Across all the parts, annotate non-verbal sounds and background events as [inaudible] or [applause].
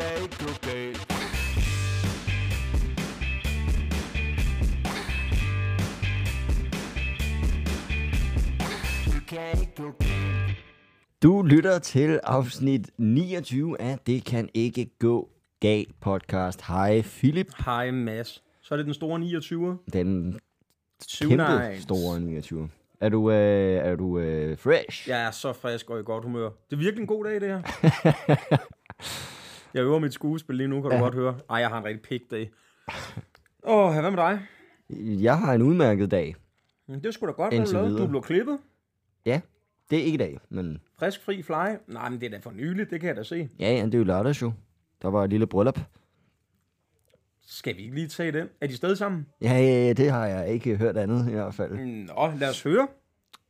kan ikke gå galt. Du lytter til afsnit 29 af Det kan ikke gå galt podcast. Hej Philip, Hej Mads. Så er det den store 29. den kæmpe store 29. Er du, øh, er du øh, fresh? Jeg er så frisk og i godt humør. Det er virkelig en god dag, det her. [laughs] jeg øver mit skuespil lige nu, kan du Ja. godt høre. Ej, jeg har en rigtig pik dag. [laughs] Åh, oh, hvad med dig? Jeg har en udmærket dag. Det skulle da godt, lavede. videre. Du blev klippet. Ja, det er ikke i dag, men Frisk, fri, fly. Nej, men det er da for nyligt, det kan jeg da se. ja, ja, det er jo lørdags jo. Der var et lille bryllup. Skal vi ikke lige tage den? Er de stadig sammen? Ja, ja, ja, det har jeg ikke hørt andet i hvert fald. Nå, lad os høre.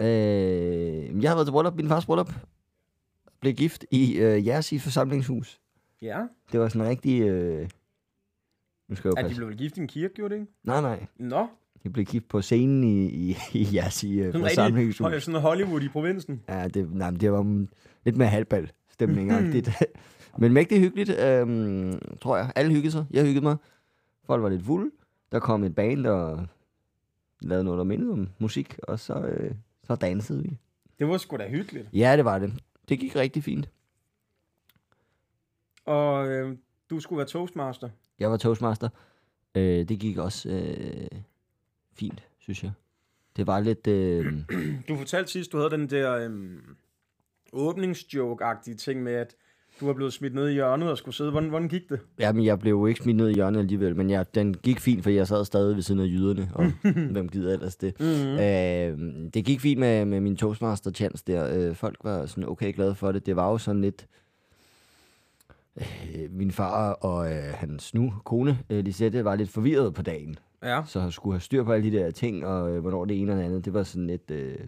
Øh, jeg har været til bryllup, min fars bryllup. Blev gift i øh, jeres i forsamlingshus. Ja, Det var sådan en rigtig... Øh... Nu skal jeg jo de passe. blev vel gift i en kirke, gjorde det ikke? Nej, nej. Nå, De blev gift på scenen i, i, [laughs] i jeres i øh, sådan rigtig forsamlingshus. sådan Hollywood i provinsen. Ja, det, nej, men det var mm, lidt mere halvbal stemning [laughs] Men mægtig hyggeligt, øhm, tror jeg. Alle hyggede sig. Jeg hyggede mig. Folk var lidt fulde. Der kom et band, der lavede noget, der mindede om musik. Og så, øh, så dansede vi. Det var sgu da hyggeligt. Ja, det var det. Det gik rigtig fint. Og øh, du skulle være toastmaster. Jeg var toastmaster. Øh, det gik også øh, fint, synes jeg. Det var lidt... Øh, [clears throat] Du fortalte sidst, du havde den der øhm, åbningsjoke-agtige ting med, at du var blevet smidt ned i hjørnet og skulle sidde. Hvordan, hvordan gik det? Jamen, jeg blev jo ikke smidt ned i hjørnet alligevel, men jeg, den gik fint, for jeg sad stadig ved siden af jyderne, og [laughs] hvem gider ellers det. Mm-hmm. Øh, det gik fint med, med min toastmaster chance der. Øh, folk var sådan okay glade for det. Det var jo sådan lidt... Øh, min far og øh, hans nu kone, øh, Lisette, var lidt forvirret på dagen. Ja. Så jeg skulle have styr på alle de der ting, og øh, hvornår det ene og det andet. Det var sådan lidt... Øh,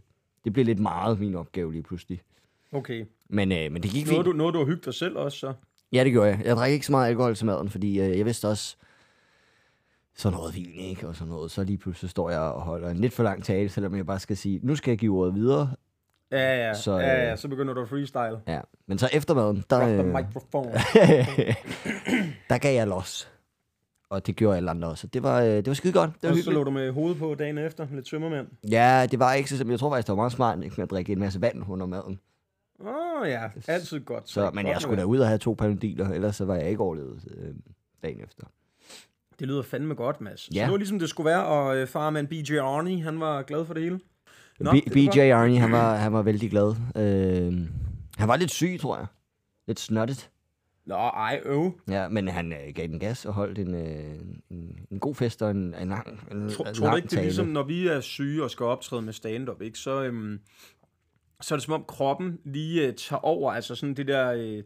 det blev lidt meget min opgave lige pludselig. Okay. Men, øh, men det gik fint. du, nåede du at hygge dig selv også, så? Ja, det gjorde jeg. Jeg drak ikke så meget alkohol til maden, fordi øh, jeg vidste også, så noget vin, ikke? Og sådan noget. Så lige pludselig står jeg og holder en lidt for lang tale, selvom jeg bare skal sige, nu skal jeg give ordet videre. Ja, ja. Så, Så, ja, øh, ja. Så begynder du at freestyle. Ja. Men så efter maden, der, Drop the øh, microphone. [laughs] der gav jeg los. Og det gjorde alle andre også. Det var, øh, det var skide godt. Det var Og så lå du med hovedet på dagen efter. Lidt tømmermænd. Ja, det var ikke så. Jeg tror faktisk, det var meget smart ikke, med at drikke en masse vand under maden. Åh oh, ja, altid godt. Så, men jeg skulle da ud og have to panodiler, ellers så var jeg ikke overlevet øh, dagen efter. Det lyder fandme godt, Mads. Ja. Så det var ligesom det skulle være, og øh, farmand BJ Arnie, han var glad for det hele. Nå, B- det BJ Arnie, han var, han var vældig glad. Øh, han var lidt syg, tror jeg. Lidt snottet. Nå, ej, øv. Ja, men han øh, gav den gas og holdt en, øh, en, en god fest og en, en lang, en, Tror, en tror du lang ikke, det er tale. ligesom, når vi er syge og skal optræde med stand-up, ikke? Så, øhm, så er det som om kroppen lige øh, tager over, altså sådan det der, øh,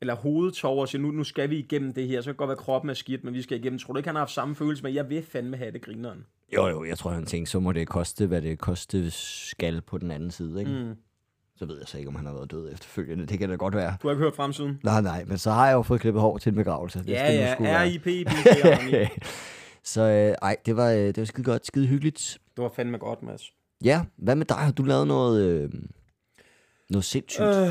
eller hovedet tager over og siger, nu, nu skal vi igennem det her, så kan det godt være, at kroppen er skidt, men vi skal igennem. Tror du ikke, han har haft samme følelse med, jeg vil fandme have det, grineren? Jo, jo, jeg tror, han tænkte, så må det koste, hvad det koste skal på den anden side, ikke? Mm. Så ved jeg så ikke, om han har været død efterfølgende. Det kan da godt være. Du har ikke hørt fremsiden? Nej, nej, men så har jeg jo fået klippet hår til en begravelse. hvis Ja, det ja. RIP, [laughs] så øh, ej, det var, øh, det var skide godt, skide hyggeligt. Det var fandme godt, Mads. Ja, hvad med dig? Har du lavet noget, øh, noget sindssygt? Øh.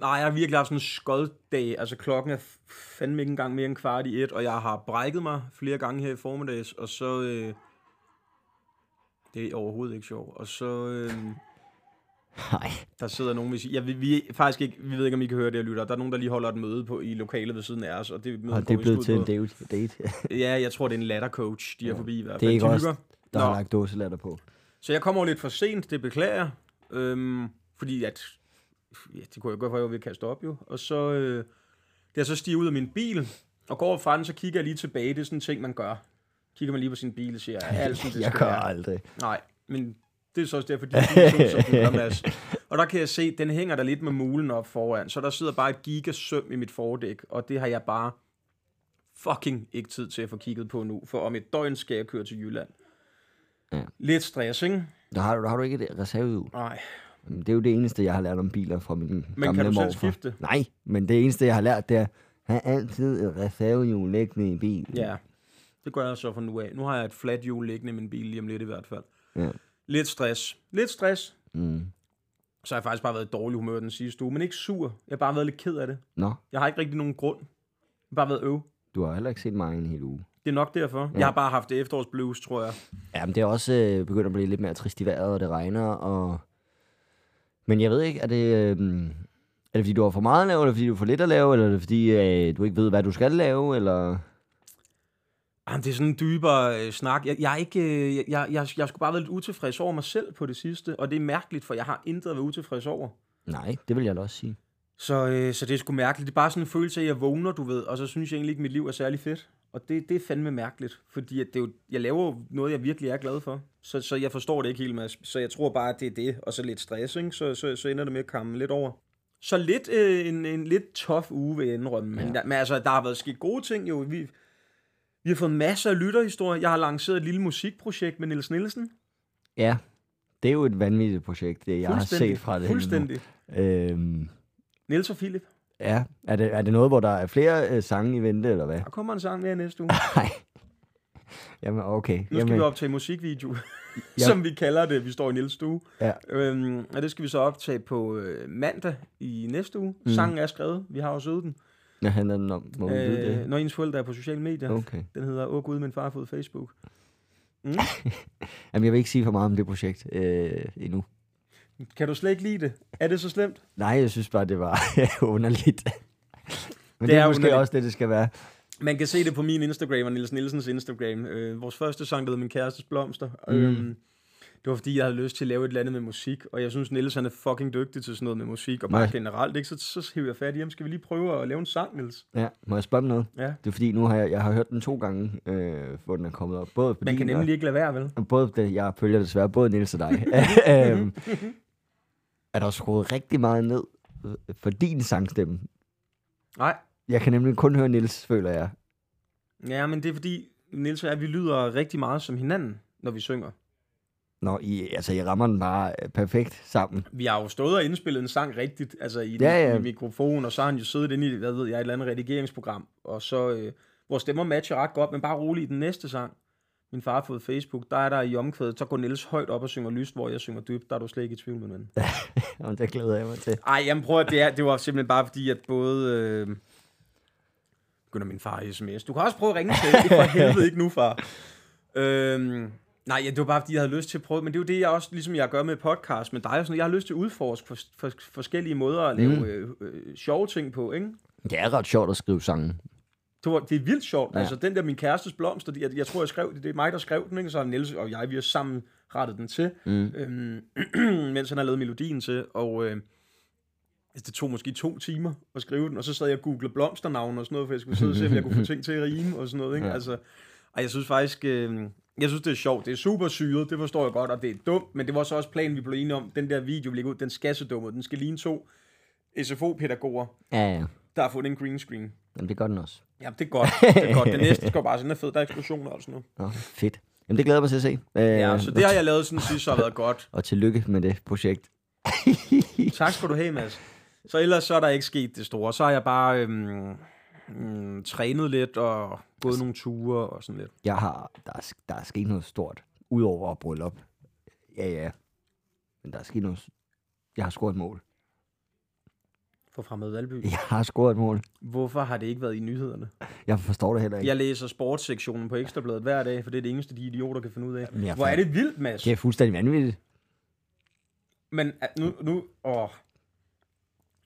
Nej, jeg har virkelig haft sådan en skoddag. Altså klokken er fandme ikke engang mere end kvart i et, og jeg har brækket mig flere gange her i formiddags, og så... Øh, det er overhovedet ikke sjovt. Og så... Øh, Nej. der sidder nogen, hvis ja, vi, vi, faktisk ikke, vi ved ikke, om I kan høre det, jeg lytter. Der er nogen, der lige holder et møde på, i lokalet ved siden af os, og det, møde Og det er blevet til en date. date. [laughs] Ja, jeg tror, det er en lattercoach, de er forbi i hvert fald. Det er ikke De hygger. der Nå. har lagt dåselatter på. Så jeg kommer lidt for sent, det beklager. Øhm, fordi at, ja, det kunne jeg godt for, at jeg ville kaste op jo. Og så, øh, da jeg så stiger ud af min bil, og går fra den, så kigger jeg lige tilbage. Det er sådan en ting, man gør. Kigger man lige på sin bil og siger, er alt som det jeg gør aldrig. Nej, men det er så også derfor, de er som den gør, Mads. [laughs] Og der kan jeg se, at den hænger der lidt med mulen op foran. Så der sidder bare et gigasøm i mit fordæk, og det har jeg bare fucking ikke tid til at få kigget på nu. For om et døgn skal jeg køre til Jylland. Ja. Lidt stress, ikke? Der har, du- har du ikke et reservehjul? Nej. Det er jo det eneste, jeg har lært om biler fra min Men gamle kan du selv skifte? Nej, men det eneste, jeg har lært, det er, have altid et reservehjul liggende i bilen. Ja, det gør jeg så fra nu af. Nu har jeg et flat hjul liggende i min bil lige om lidt i hvert fald. Ja. Lidt stress. Lidt stress. Mm. Så har jeg faktisk bare været i dårlig humør den sidste uge, men ikke sur. Jeg har bare været lidt ked af det. Nå, Jeg har ikke rigtig nogen grund. Bare været øv. Du har heller ikke set mig en hel uge. Det er nok derfor. Ja. Jeg har bare haft efterårsblues, tror jeg. Ja, men det er også øh, begyndt at blive lidt mere trist i vejret, og det regner, og... Men jeg ved ikke, er det... Øh, er det fordi, du har for meget at lave, eller fordi, du har for lidt at lave, eller er det fordi, øh, du ikke ved, hvad du skal lave, eller... Jamen, det er sådan en dybere øh, snak. Jeg, jeg, er ikke, øh, jeg, jeg, jeg, jeg skulle bare være lidt utilfreds over mig selv på det sidste, og det er mærkeligt, for jeg har intet at være utilfreds over. Nej, det vil jeg da også sige. Så, øh, så det er sgu mærkeligt. Det er bare sådan en følelse af, at jeg vågner, du ved, og så synes jeg egentlig ikke, at mit liv er særlig fedt. Og det, det er fandme mærkeligt, fordi at det er jo, jeg laver jo noget, jeg virkelig er glad for. Så, så jeg forstår det ikke helt, Mads. Så jeg tror bare, at det er det, og så lidt stress, ikke? Så, så, så ender det med at komme lidt over. Så lidt øh, en, en lidt tof uge, jeg indrømme. Men, Ja. ja. men altså, der har været sket gode ting jo. Vi, vi har fået masser af lytterhistorier. Jeg har lanceret et lille musikprojekt med Niels Nielsen. Ja, det er jo et vanvittigt projekt, det jeg har set fra det. Fuldstændig. Øhm, Niels og Philip. ja, er det, er det noget, hvor der er flere øh, sange i vente, eller hvad? Der kommer en sang mere næste uge. Nej. Jamen, okay. Nu skal Jamen, vi optage musikvideo, [laughs] som vi kalder det. Vi står i Niels stue. Ja. Øhm, og det skal vi så optage på øh, mandag i næste uge. Mm. Sangen er skrevet. Vi har også øvet den. Hvad handler den om? Må vi vide Øh, det? når ens forældre er på sociale medier. Okay. Den hedder Åh Gud, min far fået Facebook. Mm. [laughs] Jamen, jeg vil ikke sige for meget om det projekt øh, endnu. Kan du slet ikke lide det? Er det så slemt? Nej, jeg synes bare, det var [laughs] underligt. Men det, Det er, er måske underligt. også det, det skal være. Man kan se det på min Instagram og Niels Nielsens Instagram. Øh, vores første sang, der hedder Min Kærestes Blomster. Mm. Øhm, det var fordi, jeg havde lyst til at lave et eller andet med musik, og jeg synes, Niels han er fucking dygtig til sådan noget med musik, og bare Nej. generelt, ikke? Så, så hiver jeg fat i ham. Skal vi lige prøve at lave en sang, Niels? Ja, må jeg spørge om noget? Ja. Det er fordi, nu har jeg, jeg har hørt den to gange, øh, hvor den er kommet op. Både på Man kan nemlig ikke lade være, vel? både det, jeg følger desværre både Nils og dig. [laughs] øhm, er der skruet rigtig meget ned øh, for din sangstemme? Nej. Jeg kan nemlig kun høre Nils, føler jeg. Ja, men det er fordi, Niels og jeg, vi lyder rigtig meget som hinanden, når vi synger. Nå, I, altså, I rammer den bare øh, perfekt sammen. Vi har jo stået og indspillet en sang rigtigt, altså i, Ja, ja. i mikrofon, og så har han jo siddet inde i, hvad ved jeg, et eller andet redigeringsprogram, og så, øh, vores stemmer matcher ret godt, men bare roligt i den næste sang, min far har fået Facebook, der er der i omkvædet, så går Niels højt op og synger lyst, hvor jeg synger dybt, der er du slet ikke i tvivl, min ven. [laughs] Og det glæder jeg mig til. Ej, jamen prøv at det, er, det var simpelthen bare fordi, at både... Øh, begynder min far i sms. Du kan også prøve at ringe til. Det er for [laughs] helvede ikke nu, far. Øhm, nej, ja, det var bare fordi, jeg havde lyst til at prøve. Men det er jo det, jeg også, ligesom jeg gør med podcast med dig. Og sådan, noget. jeg har lyst til at udforske for, for, forskellige måder at lave Mm. øh, øh, sjove ting på, ikke? Det er ret sjovt at skrive sange. Det, var, det er vildt sjovt. Ja. Altså, den der Min Kærestes Blomster, jeg, jeg tror, jeg skrev det. Det er mig, der skrev den, ikke? Så Niels og jeg, vi har sammen rettet den til. Mm. øhm, [clears throat] mens han har lavet melodien til, og øh, altså, det tog måske to timer at skrive den, og så sad jeg og googlede blomsternavne og sådan noget, for jeg skulle sidde og se, om jeg kunne få [laughs] ting til at rime og sådan noget, ikke? Ja. Altså, og jeg synes faktisk, øh, jeg synes, det er sjovt. Det er super syret, det forstår jeg godt, og det er dumt, men det var så også planen, vi blev enige om. Den der video, vi lægger ud, den skal se dum ud. Den skal ligne to SFO-pædagoger, Ja, ja. der har fundet en green screen. Jamen, det gør den også. Ja, det er godt. Det er godt. Det [laughs] næste skal bare sådan er fed. Der er eksplosioner og sådan noget. Nå, fedt. Jamen, det glæder jeg mig til at se. Øh, Ja, så det har jeg lavet sådan sidst, så har været godt. [laughs] Og tillykke med det projekt. Tak skal du have, Mads. Så ellers så er der ikke sket det store. Så har jeg bare øhm, mm, trænet lidt og gået nogle ture og sådan lidt. Jeg har, der er, der er sket noget stort. Udover bryllup. Ja, ja. Men der er sket noget... Jeg har scoret et mål. For Fremad Valby. Jeg har scoret et mål. Hvorfor har det ikke været i nyhederne? Jeg forstår det heller ikke. Jeg læser sportssektionen på Ekstrabladet hver dag, for det er det eneste, de idioter kan finde ud af. Men jeg Hvor er det vildt, Mads. Det er fuldstændig vanvittigt. Men at nu, nu åh,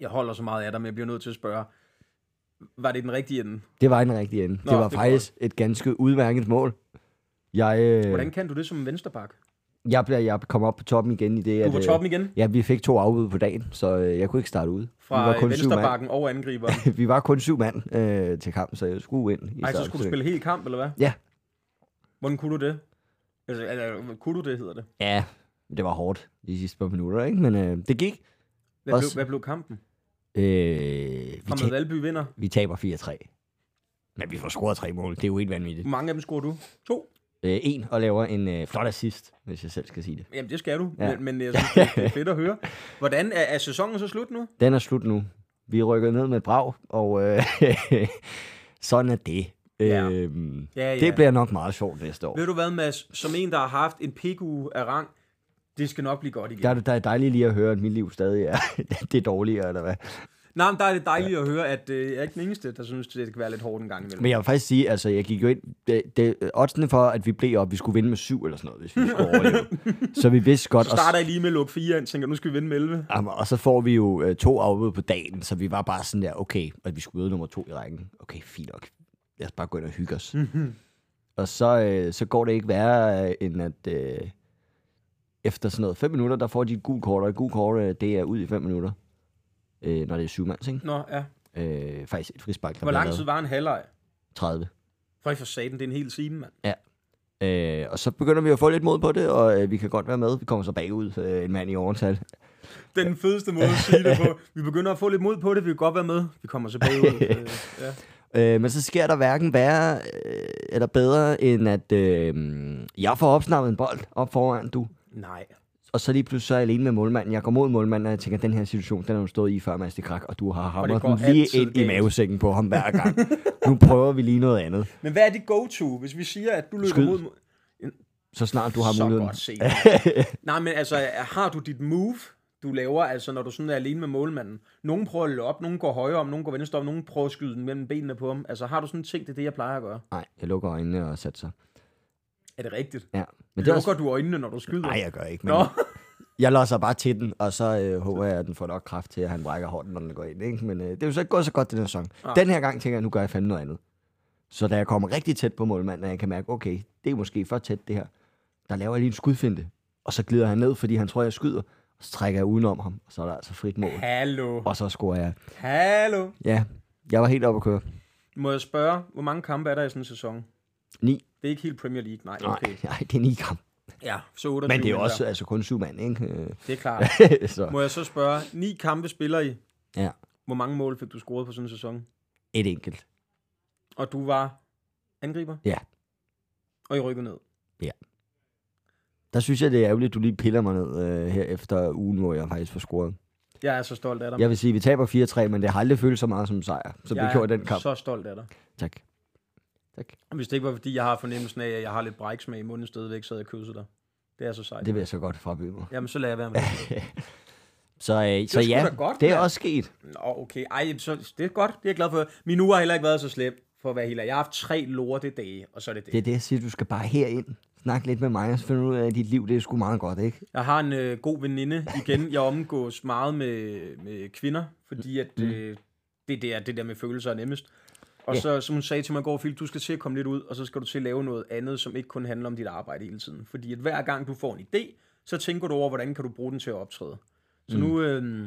jeg holder så meget af dig, men jeg bliver nødt til at spørge, var det den rigtige ende? Det var en rigtig ende. Nå, det var det faktisk et ganske udmærket mål. Jeg, øh, Hvordan kan du det som vensterbak? jeg, bliver, jeg kom op på toppen igen i det, Du at... var øh, toppen igen Ja, vi fik to afbud på dagen, så øh, jeg kunne ikke starte ud. vi fra var kun mand. vensterbakken og angriberen. [laughs] vi var kun syv mand øh, til kampen, så jeg skulle ind. I Nej, så skulle du spille helt kamp, eller hvad? Ja. Hvordan kunne du det? Altså, eller, kunne du det, hedder det? Ja, det var hårdt de sidste par minutter, ikke? Men øh, det gik. Hvad, Også- blev, hvad blev kampen? Øh, vi, tab- Valby vinder. vi taber 4-3. Men vi får scoret tre mål. Det er jo helt vanvittigt. Hvor mange af dem scorer du? To? Øh, en og laver en øh, flot assist, hvis jeg selv skal sige det. Jamen, det skal du. Ja. Ja. Men, men jeg synes, det, det er fedt at høre. [laughs] Hvordan er, er sæsonen så slut nu? Den er slut nu. Vi rykker ned med et brag, og øh, [laughs] sådan er det. Ja. Øhm, Ja, ja. det bliver nok meget sjovt næste år. Ved du hvad, Mads? Som en, der har haft en piku af rang, det skal nok blive godt igen. Der er det der er dejligt lige at høre, at mit liv stadig er [laughs] det er dårligere, eller hvad? Nej, men der er det dejligt at høre, at øh, jeg er ikke den eneste, der synes, det kan være lidt hårdt en gang imellem. Men jeg vil faktisk sige, altså jeg gik jo ind, det, det, oddsene for, at vi blev op, vi skulle vinde med syv eller sådan noget, hvis vi skulle [laughs] overleve. så vi vidste godt, Så og, starter jeg lige med at lukke fire ind, tænker, nu skal vi vinde med 11. Jamen, og så får vi jo øh, to afbud på dagen, så vi var bare sådan der, okay, at vi skulle møde nummer to i rækken. Okay, fint nok. Lad os bare gå ind og hygge os. og så, øh, så går det ikke værre, øh, end at øh, efter sådan noget fem minutter, der får de et gult kort, og et gult kort, øh, det er ud i fem minutter, øh, når det er syv mands, ikke? Nå, ja. Øh, faktisk et frispark, Hvor lang tid var en halvleg? 30. For for satan, det er en hel time, mand. Øh, og så begynder vi at få lidt mod på det, og øh, vi kan godt være med. Vi kommer så bagud, øh, en mand i overtal. Den fedeste måde at sige det på. [laughs] Vi begynder at få lidt mod på det, vi kan godt være med. Vi kommer tilbage ud. Øh, [laughs] ja. Øh, men så sker der hverken værre øh, eller bedre, end at øh, jeg får opsnappet en bold op foran, du. Nej. Og så lige pludselig så er jeg alene med målmanden. Jeg går mod målmanden, og jeg tænker, den her situation, den har du stået i før, Mads de Krak, og du har hamret den lige ind i galt. mavesækken på ham hver gang. [laughs] nu prøver vi lige noget andet. Men hvad er dit go-to, hvis vi siger, at du løber Skyd. mod... Så snart du har Så muligheden. godt set. [laughs] Nej, men altså, har du dit move, du laver, altså når du sådan er alene med målmanden? Nogen prøver at løbe op, nogen går højre om, nogen går venstre om, nogen prøver at skyde den mellem benene på ham. Altså, har du sådan en ting, det er det, jeg plejer at gøre? Nej, jeg lukker øjnene og sætter sig. Er det rigtigt? Ja. Men det er Lukker også... du øjnene, når du skyder? Nej, jeg gør ikke. Men Nå, [laughs] jeg låser bare til den, og så øh, håber jeg, at den får nok kraft til, at han brækker hånden, når den går ind. Ikke? Men øh, det er jo så ikke gået så godt den her sæson. Nej. Den her gang tænker jeg, nu gør jeg fandme noget andet. Så da jeg kommer rigtig tæt på målmanden, og jeg kan mærke, okay, det er måske for tæt det her, der laver jeg lige en skudfinte. Og så glider han ned, fordi han tror, jeg skyder. Og så trækker jeg udenom ham, og så er der altså frit mål. hallo. Og så scorer jeg. Hallo. Ja, jeg var helt oppe at køre. Må jeg spørge, hvor mange kampe er der i sådan en sæson? Ni. Det er ikke helt Premier League, nej. Nej, Okay. nej, det er ni kamp. Ja, så 28 Men det er jo også altså, kun syv mand, ikke? [laughs] Det er klart. [laughs] så Må jeg så spørge, ni kampe spiller I? ja, Hvor mange mål fik du scoret på sådan en sæson? et enkelt. Og du var angriber? Ja. Og I rykkede ned? Der synes jeg, det er ærgerligt, at du lige piller mig ned øh, her efter ugen, hvor jeg faktisk får scoret. Jeg er så stolt af dig. Jeg vil sige, at vi taber 4-3, men det har aldrig følt så meget som sejr, som jeg det gjorde i den kamp. så stolt af dig. Tak. Tak. Hvis det ikke var, fordi jeg har fornemmelsen af, at jeg har lidt bræksmag i munden stadigvæk, så havde jeg kysset dig. Det er så sejt. Det vil jeg så godt frabyde mig. Jamen, så lader jeg være med det. [laughs] Så, øh, så sgu ja, godt, det er mand. også sket. Nå, okay. Ej, så, det er godt. Det er jeg glad for. Min uge har heller ikke været så slem, for at være helt. Jeg har haft tre lorte dage, og så er det det. Det er det, jeg siger, du skal bare herind. Snak lidt med mig, og så finder du ud af, at dit liv, det er sgu meget godt, ikke? Jeg har en øh, god veninde igen. Jeg omgås meget med, med kvinder, fordi at, øh, det, der, det der med følelser er nemmest. Og Ja. så, som hun sagde til mig i går, Philip, du skal til at komme lidt ud, og så skal du til at lave noget andet, som ikke kun handler om dit arbejde hele tiden. Fordi at hver gang du får en idé, så tænker du over, hvordan kan du bruge den til at optræde. Så mm. nu, øh,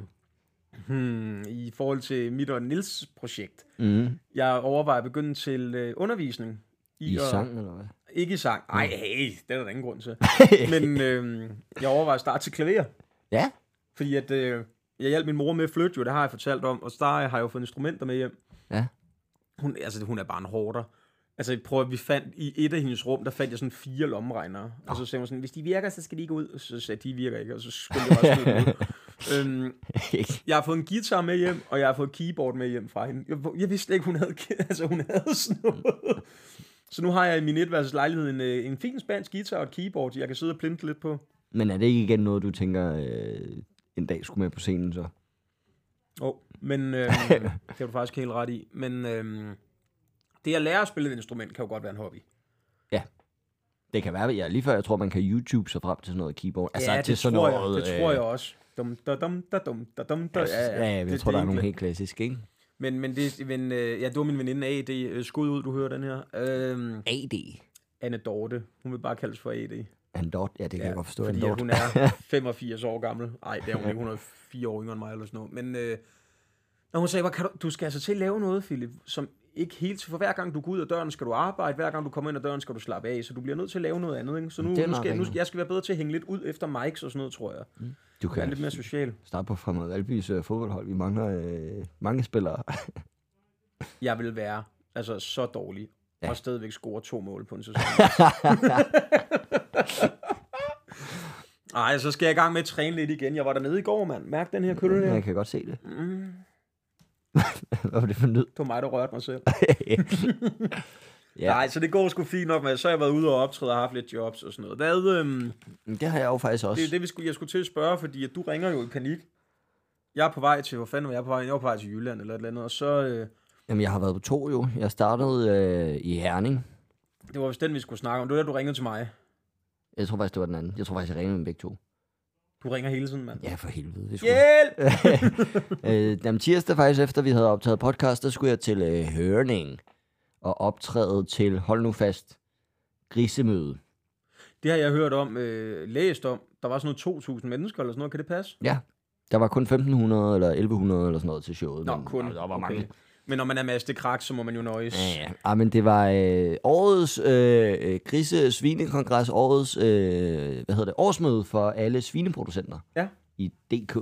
hmm, i forhold til mit og Nils projekt, Mm. jeg overvejer at begynde til øh, undervisning. I at- sang, eller hvad? Ikke i sang. Ej, hey, det er der ingen grund til. [laughs] Men øh, jeg overvejer at starte til klaver. Ja. Fordi at, øh, jeg hjalp min mor med at flytte, jo, det har jeg fortalt om, og så har jeg jo fået instrumenter med hjem. Ja. Hun, altså, hun er bare en hårder. Altså, prøv at vi fandt, i et af hendes rum, der fandt jeg sådan fire lommeregnere. Og så sagde hun sådan, hvis de virker, så skal de ikke ud. Så sagde jeg, de virker ikke, og så skulle jeg bare dem ud. [laughs] øhm, jeg har fået en guitar med hjem, og jeg har fået et keyboard med hjem fra hende. Jeg, jeg vidste slet ikke, hun havde, [laughs] altså, hun havde sådan noget. Så nu har jeg i min etværelses lejlighed en, øh, en fin spansk guitar og et keyboard, jeg kan sidde og plinte lidt på. Men er det ikke igen noget, du tænker, øh, en dag skulle med på scenen, så? Oh, men øh, [laughs] det har du faktisk helt ret i. Men øh, det at lære at spille et instrument, kan jo godt være en hobby. Det kan være, ja, lige før jeg tror, man kan YouTube sig frem til sådan noget keyboard. Altså, ja, til det, sådan tror noget, jeg, det tror jeg også. Dum, da, dum, da, dum, da, dum, da. Ja, ja, ja, jeg det, tror, det der er nogle helt klassiske, ikke? Men, men, det, men øh, ja, det var min veninde AD. Øh, Skud ud, du hører den her. Øh, AD. Anne Dorte. Hun vil bare kaldes for AD. Andort, ja, det kan ja, jeg godt forstå. fordi Andort. hun er [laughs] 85 år gammel. Nej, det er hun ikke. Hun er 4 år yngre end mig eller sådan noget. Men øh, når hun sagde, "Hvad kan du, du skal altså til at lave noget, Philip, som ikke helt... For hver gang du går ud af døren, skal du arbejde. Hver gang du kommer ind ad døren, skal du slappe af. Så du bliver nødt til at lave noget andet. Ikke? Så nu, nu skal, jeg, nu, rigtigt. jeg skal være bedre til at hænge lidt ud efter mics og sådan noget, tror jeg. Du Være kan lidt mere social. starte på Fremad Valbys øh, fodboldhold. Vi mangler øh, mange spillere. [laughs] Jeg vil være altså så dårlig. Ja. Og stadigvæk score to mål på en sæson. [laughs] Ej, så skal jeg i gang med at træne lidt igen. Jeg var dernede i går, mand. Mærk den her kølle her. jeg kan godt se det. Mm. [laughs] Hvad var det for lyd? Det var mig, der rørte mig selv. ja. [laughs] Ja. Nej, så det går sgu fint nok med. Så har jeg været ude og optræde og haft lidt jobs og sådan noget. Hvad, øhm, Det har jeg jo faktisk også. det er det, vi skulle, jeg skulle til at spørge, fordi at du ringer jo i panik. Jeg er på vej til, hvor fanden var jeg på vej? Jeg var på vej til Jylland eller et eller andet, og så, øh, Jamen, jeg har været på to jo. Jeg startede øh, i Herning. det var vist den, vi skulle snakke om. Det var da, du ringede til mig. Jeg tror faktisk, det var den anden. Jeg tror faktisk, jeg ringede med begge to. Du ringer hele tiden, mand. Ja, for helvede. Det skulle... Hjælp! [laughs] øh, jamen, tirsdag faktisk, efter vi havde optaget podcast, der skulle jeg til øh, Hørning og optræde til, hold nu fast, grisemøde. Det har jeg hørt om, øh, læst om. Der var sådan noget 2.000 mennesker eller sådan noget. Kan det passe? Ja, der var kun 1500 eller 1100 eller sådan noget til showet. Nå, men, kun. Der var Okay. mange. Men når man er Mads de Krak, så må man jo nøjes. Ja, ja. Ah, men det var øh, årets øh, øh, grise svinekongres, årets øh, hvad hedder det, årsmøde for alle svineproducenter Ja. i DK,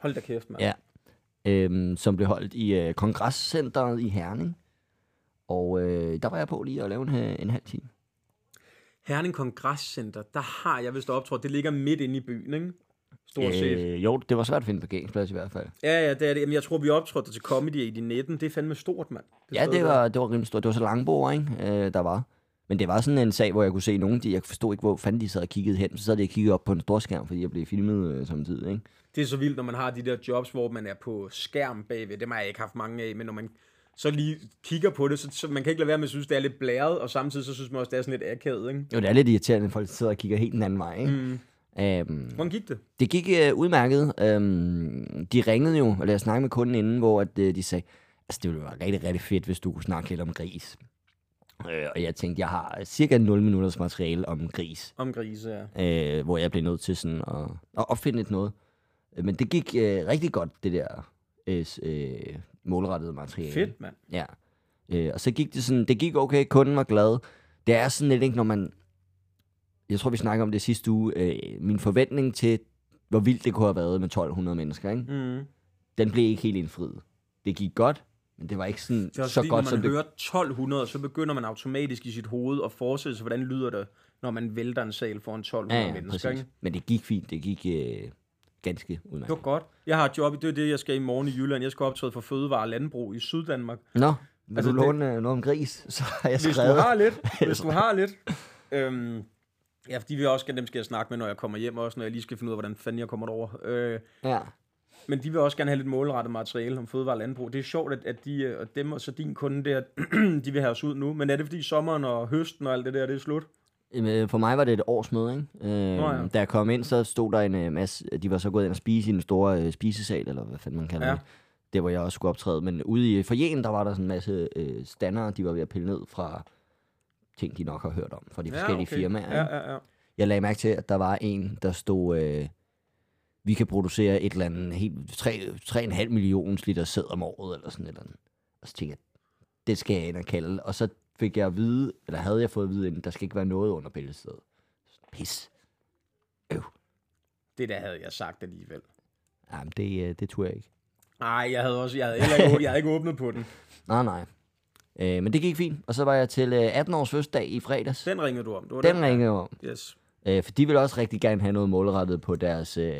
Hold da kæft, mand. Ja. øh, som blev holdt i øh, kongresscenteret i Herning. Og øh, der var jeg på lige at lave en, øh, en halv time. Herning Kongresscenter, der har jeg vist optrådt. Det ligger midt inde i byen, ikke? Stort set. Øh, jo, det var svært at finde parkeringsplads i hvert fald. Ja, ja, det er det. Jamen, jeg tror, vi optrådte til Comedy i de 19. Det er fandme stort, mand. Ja, sted det der. var, det var rimelig stort. Det var så langbord, ikke? Øh, der var. Men det var sådan en sag, hvor jeg kunne se nogen, de, jeg forstod ikke, hvor fanden de sad og kiggede hen. Så sad de og kiggede op på en stor skærm, fordi jeg blev filmet øh, samtidig, ikke? Det er så vildt, når man har de der jobs, hvor man er på skærm bagved. Dem har jeg ikke haft mange af, men når man så lige kigger på det, så, så man kan ikke lade være med at synes, det er lidt blæret, og samtidig så synes man også, det er sådan lidt akavet, ikke? Jo, det er lidt irriterende, at folk sidder og kigger helt den anden vej, ikke? Mm. Øhm, Hvordan gik det? det gik øh, udmærket. Øhm, de ringede jo, og jeg snakkede med kunden inden, hvor at, øh, de sagde, altså det ville være rigtig, rigtig fedt, hvis du kunne snakke lidt om gris. Øh, og jeg tænkte, jeg har cirka 0 minutters materiale om gris, Om grise, ja. øh, hvor jeg blev nødt til sådan at, at opfinde et noget. Men det gik øh, rigtig godt, det der øh, øh, målrettede materiale. Fedt, mand. Ja. Øh, og så gik det sådan, det gik okay, kunden var glad. Det er sådan lidt, ikke, når man, jeg tror vi snakker om det sidste uge, øh, min forventning til, hvor vildt det kunne have været med 1200 mennesker, ikke? Mm. den blev ikke helt indfriet. Det gik godt, men det var ikke sådan Det er også så fordi, godt, når som man det... hører 1200, så begynder man automatisk i sit hoved at forestille sig, hvordan lyder det, når man vælter en sal foran 1200 Ja, ja, mennesker, præcis. ikke? Men det gik fint. Det gik øh, ganske Det var udmærket. godt. Jeg har et job, det er det, jeg skal i morgen i Jylland. Jeg skal optræde for Fødevare og Landbrug i Syddanmark. Nå, vil Altså, du det- låne øh, noget om gris? [laughs] Så har jeg Hvis du skrevet. har lidt. [laughs] Hvis du har lidt. Øhm, ja, fordi vi også, dem skal jeg snakke med, når jeg kommer hjem også, når jeg lige skal finde ud af, hvordan fanden jeg kommer derover. Øh, Ja. men de vil også gerne have lidt målrettet materiale om fødevare og landbrug. Det er sjovt, at, at de, øh, og dem og så din kunde der, [clears throat] de vil have os ud nu. Men er det fordi sommeren og høsten og alt det der, det er slut? Jamen, øh, For mig var det et årsmøde, ikke? Øh, Nå ja. Da jeg kom ind, så stod der en øh, masse... De var så gået ind og spise i den store øh, spisesal, eller hvad fanden man kalder Ja. det. Det, hvor jeg også skulle optræde. Men ude i forjen, der var der sådan en masse øh, standere, de var ved at pille ned fra ting, de nok har hørt om, fra de forskellige firmaer. ikke? Ja, ja, ja. Jeg lagde mærke til, at der var en, der stod, øh, vi kan producere et eller andet, helt 3,5 millioner liter sæd om året, eller sådan et eller andet. Og så tænkte jeg, det skal jeg ind og kalde. Og så fik jeg at vide, eller havde jeg fået at vide, at der skal ikke være noget under bæltestedet. Pis. Det der havde jeg sagt alligevel. Jamen, det, øh, det turde jeg ikke. Nej, jeg havde også, jeg havde, ikke, jeg havde ikke åbnet på den. [laughs] Nej, nej. Øh, men det gik fint. Og så var jeg til øh, 18 års fødselsdag i fredags. Den ringede du om. Det var Den ringede jeg om. Yes. Øh, for de ville også rigtig gerne have noget målrettet på deres, øh,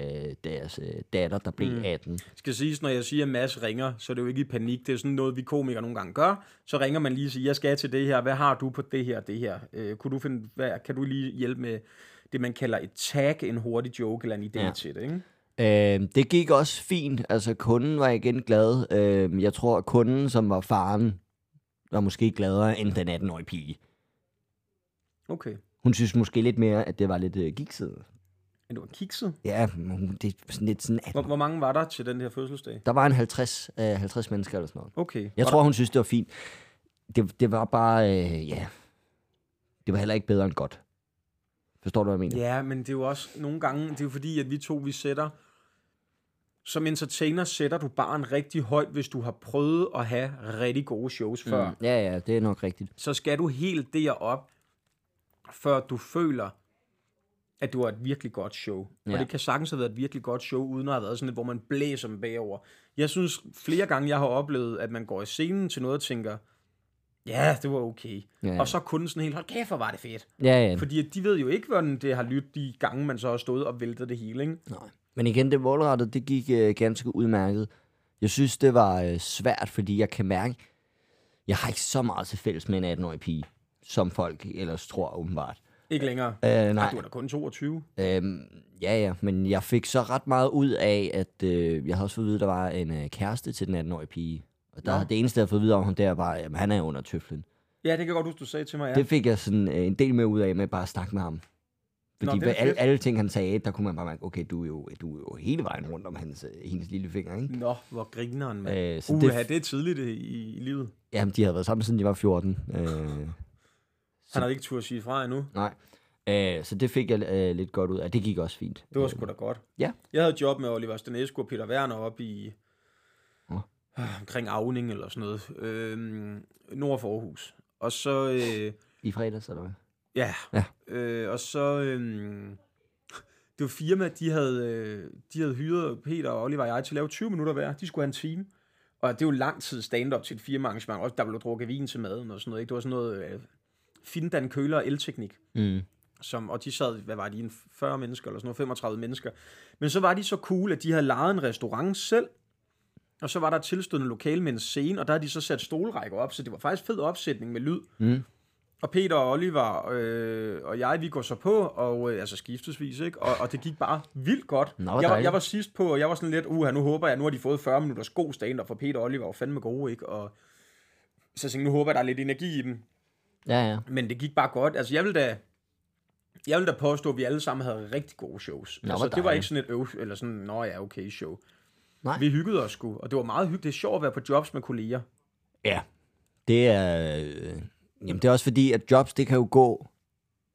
deres øh, datter, der blev Mm. 18. skal siges, når jeg siger, at Mads ringer, så er det jo ikke i panik. Det er sådan noget, vi komikere nogle gange gør. Så ringer man lige og siger, jeg skal til det her. Hvad har du på det her det her? Øh, kunne du finde, hvad, kan du lige hjælpe med det, man kalder et tag, en hurtig joke eller en idé ja. til det, ikke? Øh, det gik også fint. Altså, kunden var igen glad. Øh, jeg tror, at kunden, som var faren, var måske gladere end den 18-årige pige. Okay. Hun synes måske lidt mere, at det var lidt øh, gikset. Men du var kikset. Ja, hun, det er sådan lidt sådan... Hvor, hvor mange var der til den her fødselsdag? Der var en 50, øh, 50 mennesker eller sådan noget. Okay. Jeg Var tror, hun synes, det var fint. Det, det var bare, øh, ja... Det var heller ikke bedre end godt. Forstår du, hvad jeg mener? Ja, men det er jo også nogle gange, det er jo fordi, at vi to, vi sætter, som entertainer sætter du barn rigtig højt, hvis du har prøvet at have rigtig gode shows før. Mm. Ja, ja, det er nok rigtigt. Så skal du helt derop, før du føler, at du har et virkelig godt show. Ja. Og det kan sagtens have været et virkelig godt show, uden at have været sådan et, hvor man blæser dem bagover. Jeg synes flere gange, jeg har oplevet, at man går i scenen til noget og tænker, ja, det var okay. Ja. Og så kunden sådan helt, hold kæft, hvor var det fedt. Ja, ja. Fordi de ved jo ikke, hvordan det har lyttet de gange, man så har stået og væltet det hele, ikke? Nej. Men igen, det målrettet, det gik øh, ganske udmærket. Jeg synes, det var øh, svært, fordi jeg kan mærke, jeg har ikke så meget til fælles med en 18-årig pige, som folk ellers tror åbenbart. Ikke længere. Øh, nej. Du er da kun 22. Øhm, ja, ja, men jeg fik så ret meget ud af, at øh, jeg havde også fået at vide, at der var en øh, kæreste til den 18-årige pige. Og der, Nå. det eneste, jeg havde fået at vide om ham der, var, at han er under tøflen. Ja, det kan godt huske, du sagde til mig, ja. Ja. Det fik jeg sådan øh, en del med ud af, med bare at snakke med ham. Fordi Nå, alle, alle ting, han sagde, der kunne man bare mærke, okay, du er jo, du er jo hele vejen rundt om hans, øh, hendes lille finger, ikke? Nå, hvor grineren, mand. Øh, så Uha, det, det, er tidligt i, i, i livet. jamen, de havde været sammen, siden de var 14. Øh, Han har ikke tur at sige fra endnu. nej. Øh, så det fik jeg øh, lidt godt ud af. Det gik også fint. Det var sgu da godt. Ja. Jeg havde job med Oliver Stanescu og Peter Werner op i... Nå. Øh, omkring Avning eller sådan noget. Øhm, nord for Aarhus. Og så... Øh, I fredags, eller hvad? Ja. Ja. Øh, og så... Øh, det var firma, de havde, øh, de havde hyret Peter og Oliver og jeg til at lave 20 minutter hver. De skulle have en time. Og det er jo lang tid stand-up til et firmaarrangement. Også der blev drukket vin til maden og sådan noget. Ikke? Det var sådan noget øh, Findan, Køler og elteknik. Mm. som, og de sad, hvad var de, en 40 mennesker eller sådan noget, 35 mennesker. Men så var de så cool, at de havde lejet en restaurant selv, og så var der tilstødende lokal med en scene, og der havde de så sat stolrækker op, så det var faktisk fed opsætning med lyd. Mm. Og Peter og Oliver øh, og jeg, vi går så på, og øh, altså skiftesvis, ikke? Og, og det gik bare vildt godt. Nå, jeg, var, jeg var sidst på, og jeg var sådan lidt, uha, nu håber jeg, nu har de fået 40 minutters god stand for Peter og Oliver var fandme gode, ikke? Og så jeg tænkte, nu håber jeg, der er lidt energi i dem. Ja, ja. Men det gik bare godt. Altså, jeg vil da... Jeg vil da påstå, at vi alle sammen havde rigtig gode shows. Nå, altså, det var ikke sådan et øv, eller sådan, nå ja, okay show. Nej. Vi hyggede os sgu, og det var meget hyggeligt. Det er sjovt at være på jobs med kolleger. Ja, det er... Øh, jamen, det er også fordi, at jobs, det kan jo gå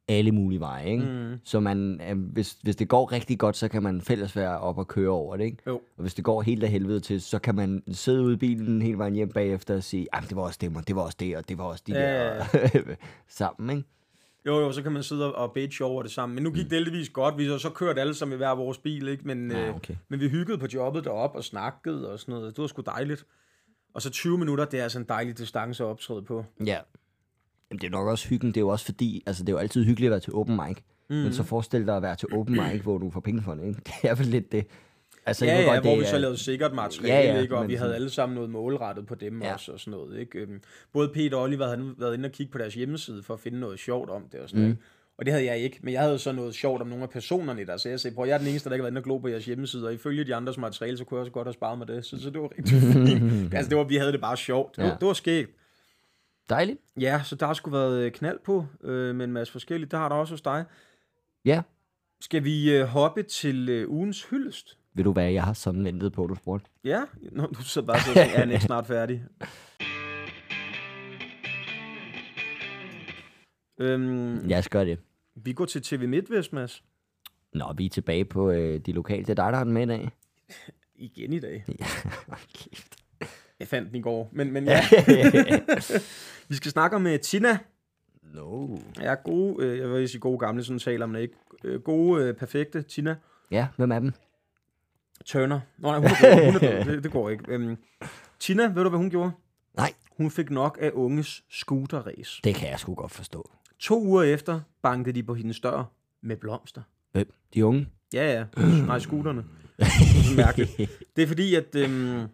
alle mulige veje, ikke? Mm. Så man, øh, hvis, hvis det går rigtig godt, så kan man fælles være op og køre over det, ikke? Jo. Og hvis det går helt af helvede til, så kan man sidde ude i bilen hele vejen hjem bagefter og sige, at det var også det, og det var også det, og det var også de Ja, der [laughs] sammen, ikke? Jo, jo, så kan man sidde og bitch over det sammen. Men nu gik det heldigvis godt. Vi har så kørt alle sammen i hver vores bil, ikke? Men, Ja, øh, okay. men vi hyggede på jobbet derop og snakkede og sådan noget. Det var sgu dejligt. Og så 20 minutter, det er altså en dejlig distance at optræde på. Ja. Jamen, det er nok også hyggen. Det er jo også fordi, altså det er jo altid hyggeligt at være til open mic. Mm. Men så forestil dig at være til open mic, hvor du får penge for det, ikke? [laughs] Det er vel lidt det. Altså, Ja, ja, godt, hvor det vi så lavede sikkert materiale, Ja, ja, ikke? og vi havde alle sammen noget målrettet på dem Ja. også og sådan noget. Ikke? Øhm, Både Peter og Oliver havde været inde og kigge på deres hjemmeside for at finde noget sjovt om det og sådan Mm. noget. Og det havde jeg ikke, men jeg havde så noget sjovt om nogle af personerne der, så jeg sagde, prøv, jeg er den eneste, der ikke har været inde og glo på jeres hjemmeside, og ifølge de andres materiale, så kunne jeg også godt have sparet med det, så, så det var rigtig [laughs] fint. [laughs] altså, det var, vi havde det bare sjovt. Det, var, Ja. det var skægt. Dejligt. Ja, så der har sgu været øh, knald på øh, med en masse forskelligt. Det har der også hos dig. Ja. Skal vi øh, hoppe til øh, ugens hyldest? Ved du hvad, jeg har sådan ventet på, du spurgte. Ja, Nå, du sidder bare siger, er han ikke snart færdig? [laughs] Øhm, Jeg skal det. Vi går til TV MidtVest, Mads. Nå, vi er tilbage på øh, de lokale. Det er dig, der har den med i dag. [laughs] Igen i dag. Ja, [laughs] kæft. Jeg fandt den i går, men, men ja. Vi skal snakke om uh, Tina. no. Ja, gode, øh, jeg vil sige gode gamle, sådan taler man ikke. Øh, gode, øh, perfekte Tina Ja, hvem er dem? Turner. Nå, nej, hun er død. Hun er død. Det, det går ikke. Øhm, Tina, ved du, hvad hun gjorde? Nej. Hun fik nok af unges scooterrace. Det kan jeg sgu godt forstå. To uger efter bankede de på hendes dør med blomster. Hvem? De unge? Ja, ja. Nej, scooterne. Det er mærkeligt. [laughs] Det er fordi, at... Øhm,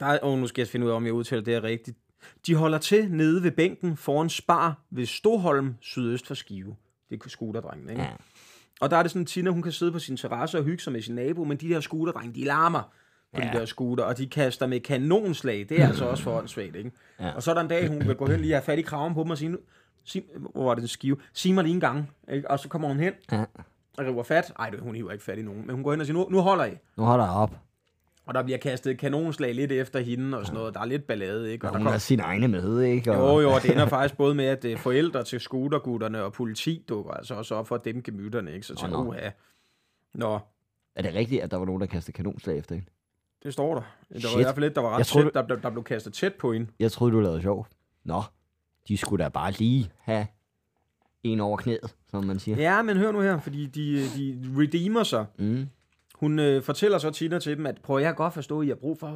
der er, oh, nu skal jeg finde ud af, om jeg udtaler det er rigtigt. De holder til nede ved bænken foran Spar ved Stoholm, sydøst for Skive. Det er scooterdrengene, ikke? Ja. Og der er det sådan, Tina, hun kan sidde på sin terrasse og hygge sig med sin nabo, men de der scooterdrenge, de larmer på ja. De der scooter, og de kaster med kanonslag. Det er altså også for åndssvagt, ikke? Ja. Og så er der en dag, hun vil gå hen lige have fat i kraven på dem og sige, "Nu- sig, hvor var det en skive? Sig mig lige en gang. Ikke? Og så kommer hun hen Ja. og river fat. Ej, det- hun hiver ikke fat i nogen. Men hun går hen og siger, nu, nu holder I. Nu holder jeg op. Og der bliver kastet kanonslag lidt efter hende og sådan noget. Der er lidt ballade, ikke? Og Og der hun kom, har sin egne med, ikke? Og... jo, jo, og det ender faktisk både med, at øh, forældre til scootergutterne og politi dukker altså også op for at dæmpe gemytterne, ikke? Så til, nå. uha. Nå, Er det rigtigt, at der var nogen, der kastede kanonslag efter hende? det står der. Der var i hvert fald et, der var ret Jeg tror, tæt, der, der, der blev kastet tæt på hende. Jeg troede, du lavede sjov. Nå, de skulle da bare lige have en over knæet, som man siger. Ja, men hør nu her, fordi de, de redeemer sig. Mm. Hun øh, fortæller så Tina til dem, at prøv, jeg godt forstå, at I har brug for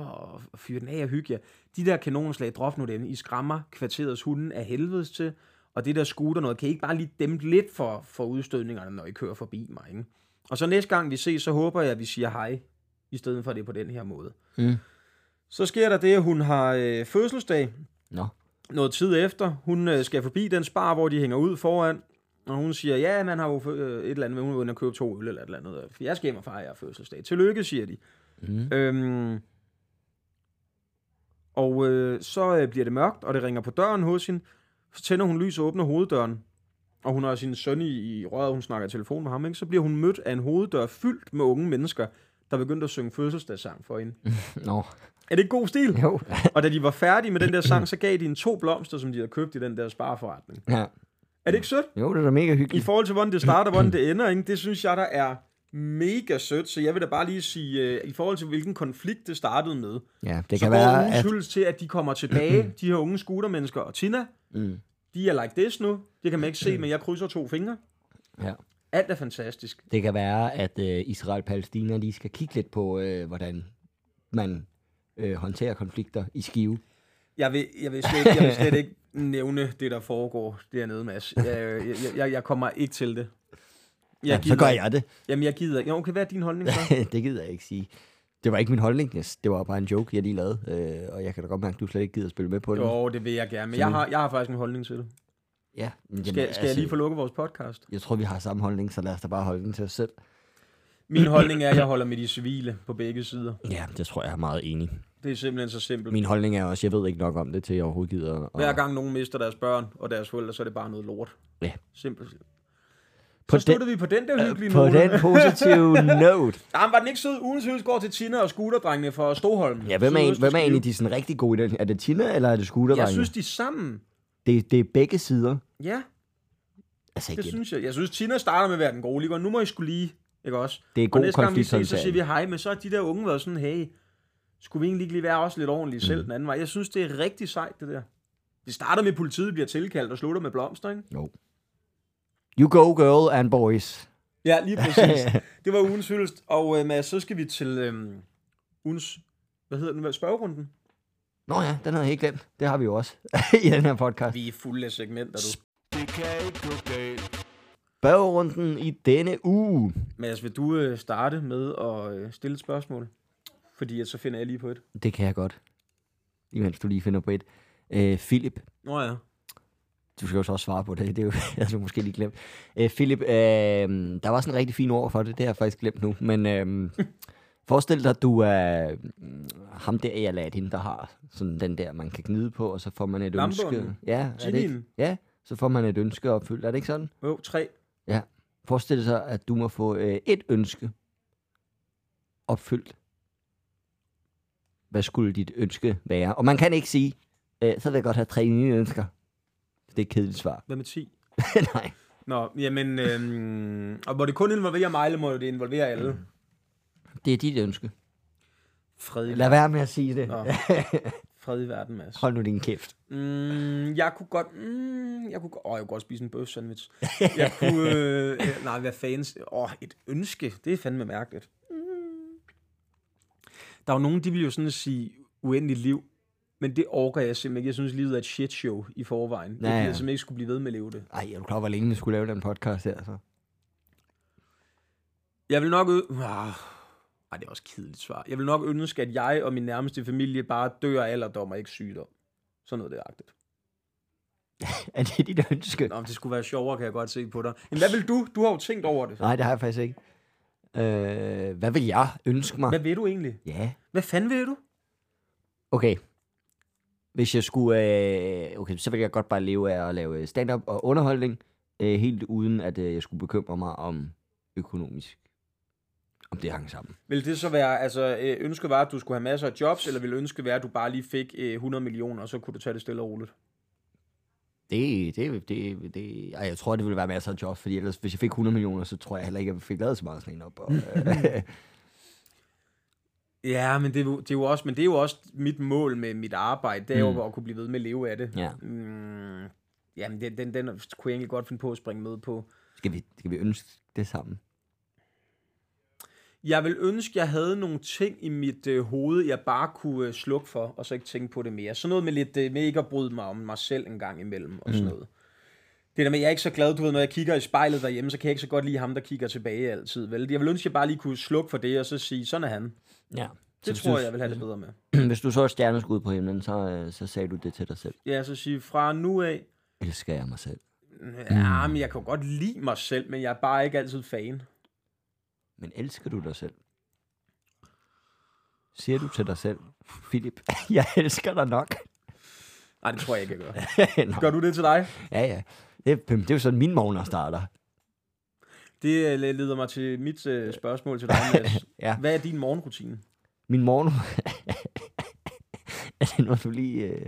at- fyre den af og hygge jer. De der kanonslag, drop nu dem. I skræmmer kvarterets hunden af helvedes til. Og det der scooter noget, kan I ikke bare lige dæmpe lidt for, for udstødningerne, når I kører forbi mig, ikke? Og så næste gang vi ses, så håber jeg, at vi siger hej, i stedet for at det er på den her måde. Mm. Så sker der det, at hun har øh, fødselsdag Nå. noget tid efter. Hun øh, skal forbi den spar, hvor de hænger ud foran. Og hun siger, ja, man har jo øh, et eller andet, hun og købe to øl eller et eller andet. For jeg skal hjem og fejre fødselsdag. Tillykke, siger de. Mm. Øhm, og øh, så øh, bliver det mørkt, og det ringer på døren hos hende. Så tænder hun lys og åbner hoveddøren. Og hun har sin søn i, i røret, hun snakker i telefon med ham. Ikke? Så bliver hun mødt af en hoveddør fyldt med unge mennesker, der begyndte at synge fødselsdagssang for hende. [laughs] Nå, Er det god stil? jo. Og da de var færdige med den der [laughs] sang, så gav de en to blomster, som de havde købt i den der spareforretning. ja. Er det ikke sødt? Jo, det er da mega I hyggeligt. forhold til, hvordan det starter, hvordan det ender, ikke? det synes jeg, der er mega sødt. Så jeg vil da bare lige sige, uh, i forhold til, hvilken konflikt det startede med, Ja, det så kan være, at... til, at de kommer tilbage, [clears throat] de her unge scootermennesker, og Tina, Mm. de er like this nu. Det kan man ikke se, men jeg krydser to fingre. Ja. Alt er fantastisk. Det kan være, at øh, Israel og Palæstina lige skal kigge lidt på, øh, hvordan man øh, håndterer konflikter i skive. Jeg vil, jeg vil, slet, jeg vil slet [laughs] ikke nævne det, der foregår dernede, Mads. [laughs] Jeg, jeg, jeg, jeg kommer ikke til det. Jeg Ja, så gør jeg det. Jamen, jeg gider ikke. Jo, Okay, hvad er din holdning så? [laughs] det gider jeg ikke sige. Det var ikke min holdning, det var bare en joke, jeg lige lavede. Øh, og jeg kan da godt mærke, at du slet ikke gider at spille med på den. Jo, det vil jeg gerne, men jeg har, jeg har faktisk en holdning til det. Ja, jamen, Skal, skal altså, jeg lige få lukket vores podcast? Jeg tror, vi har samme holdning, så lad os da bare holde den til os selv. Min holdning er, at jeg holder med de civile på begge sider. Ja, det tror jeg er meget enig. Det er simpelthen så simpelt. Min holdning er også, jeg ved ikke nok om det, til jeg overhovedet gider. Og... Hver gang nogen mister deres børn og deres forældre, så er det bare noget lort. Ja. Simpelt. Så På slutter vi på den der hyggelige På note. den positive [laughs] note. Jamen, var den ikke sød? Ugens går til Tina og scooterdrengene fra Stoholm. Ja, hvem er, en, hvem er egentlig de sådan rigtig gode i den? Er det Tina, eller er det Scooter? Jeg synes, de er sammen. det, det er begge sider. Ja, Altså, det igen, synes jeg. Jeg synes, Tina starter med at være den gode lige. Nu må I skulle lige, ikke også? det er Og god næste gang vi ses, så siger vi hej, men så er de der unge været sådan, hey, skulle vi egentlig ikke lige være også lidt ordentlige Mm. selv den anden vej? Jeg synes, det er rigtig sejt, det der. Det starter med, at politiet bliver tilkaldt og slutter med blomster, ikke? Jo. You go, girl and boys. Ja, lige præcis. [laughs] det var ugens hyldest. Og øh, Mads, så skal vi til øh, ugens, hvad hedder den, spørgerunden? Nå ja, den havde jeg helt glemt. Det har vi jo også [laughs] i den her podcast. Vi er fulde af segmenter, du. Det kan ikke gå galt. Spørgerunden i denne uge. Mads, vil du øh, starte med at øh, stille et spørgsmål? Fordi så finder jeg lige på et. Det kan jeg godt. Imens du lige finder på et. Øh, Philip. Nå ja. Du skal jo så også svare på det. Det er jo, [laughs] jeg havde måske lige glemt. Øh, Philip, øh, der var sådan en rigtig fin ord for det. Det har jeg faktisk glemt nu. Men øh, [laughs] forestil dig, at du er øh, ham der i Aladdin, der har sådan den der, man kan gnide på, og så får man et Lampeånden? ønske. Ja, er det ikke? Ja, så får man et ønske opfyldt. Er det ikke sådan? Jo, tre. Forestil dig at du må få øh, et ønske opfyldt. Hvad skulle dit ønske være? Og man kan ikke sige, øh, så vil jeg godt have tre nye ønsker. Det er et kedeligt svar. Hvad med 10? [laughs] Nej. Nå, jamen, øhm, og må det kun involvere mig, eller må det involvere alle? Det er dit ønske. Fred i, Lad være med at sige det. Nå. fred i verden, Mads. Hold nu din kæft. Mm, jeg kunne godt... Mm, jeg kunne, åh, jeg kunne godt spise en bøf sandwich. Jeg kunne... Øh, [laughs] øh, nej, hvad fanden... Åh, et ønske. Det er fandme mærkeligt. Der er jo nogen, de vil jo sådan sige uendeligt liv. Men det orker jeg simpelthen ikke. Jeg synes, livet er et shit show i forvejen. Ja, jeg ja. gider simpelthen ikke skulle blive ved med at leve det. Ej, er du klar, hvor længe vi skulle lave den podcast her? Så? Jeg vil nok... Ø- ah, ej, det er også kedeligt svar. Jeg vil nok ønske, at jeg og min nærmeste familie bare dør af alderdom og ikke sygdom. Sådan noget deragtigt. [laughs] Er det dit ønske? Nå, men det skulle være sjovere, kan jeg godt se på dig. Men hvad vil du? Du har jo tænkt over det. Nej, det har jeg faktisk ikke. Øh, hvad vil jeg ønske mig? Hvad vil du egentlig? Ja, Hvad fanden vil du? okay. Hvis jeg skulle... Øh, okay, så vil jeg godt bare leve af at lave stand-up og underholdning, øh, helt uden at øh, jeg skulle bekymre mig om økonomisk. Om det hang sammen. Vil det så være, altså øh, ønsket var, at du skulle have masser af jobs, eller vil ønsket være, at du bare lige fik øh, 100 millioner, og så kunne du tage det stille og roligt? Det, det, det, det, ej, jeg tror, det ville være masser af jobs, fordi ellers, hvis jeg fik 100 millioner, så tror jeg heller ikke, at jeg fik lavet så meget sådan en op. Og, [laughs] øh, Ja, men det, er jo- det er jo også, men det er jo også mit mål med mit arbejde, det er Mm. jo at kunne blive ved med at leve af det. ja. Mm, jamen, den, den, den kunne jeg egentlig godt finde på at springe med på. Skal vi, skal vi ønske det sammen? Jeg vil ønske, jeg havde nogle ting i mit øh, hoved, jeg bare kunne øh, slukke for, og så ikke tænke på det mere. Sådan noget med lidt øh, med ikke at bryde mig om mig selv en gang imellem, og sådan Mm. noget. Det der med, jeg er ikke så glad, du ved, når jeg kigger i spejlet derhjemme, så kan jeg ikke så godt lide ham, der kigger tilbage altid, vel? Jeg vil ønske, jeg bare lige kunne slukke for det, og så sige, sådan er han. Ja. Det tror jeg, jeg vil have det bedre med. [clears throat] Hvis du så stjerneskud på himlen, så, øh, så sagde du det til dig selv. Ja, så sige, fra nu af, Elsker jeg mig selv. Ja, men jeg kan godt lide mig selv, men jeg er bare ikke altid fan. Men elsker du dig selv? Siger du til dig selv, Philip, [laughs] jeg elsker dig nok? Nej, det tror jeg ikke, jeg gør. [laughs] Gør du det til dig? ja, ja. Det, det er jo sådan, min morgen starter. Det øh, leder mig til mit øh, spørgsmål til dig, [laughs] Mads. Ja. Hvad er din morgenrutine? Min morgen... er det noget, du lige... Øh...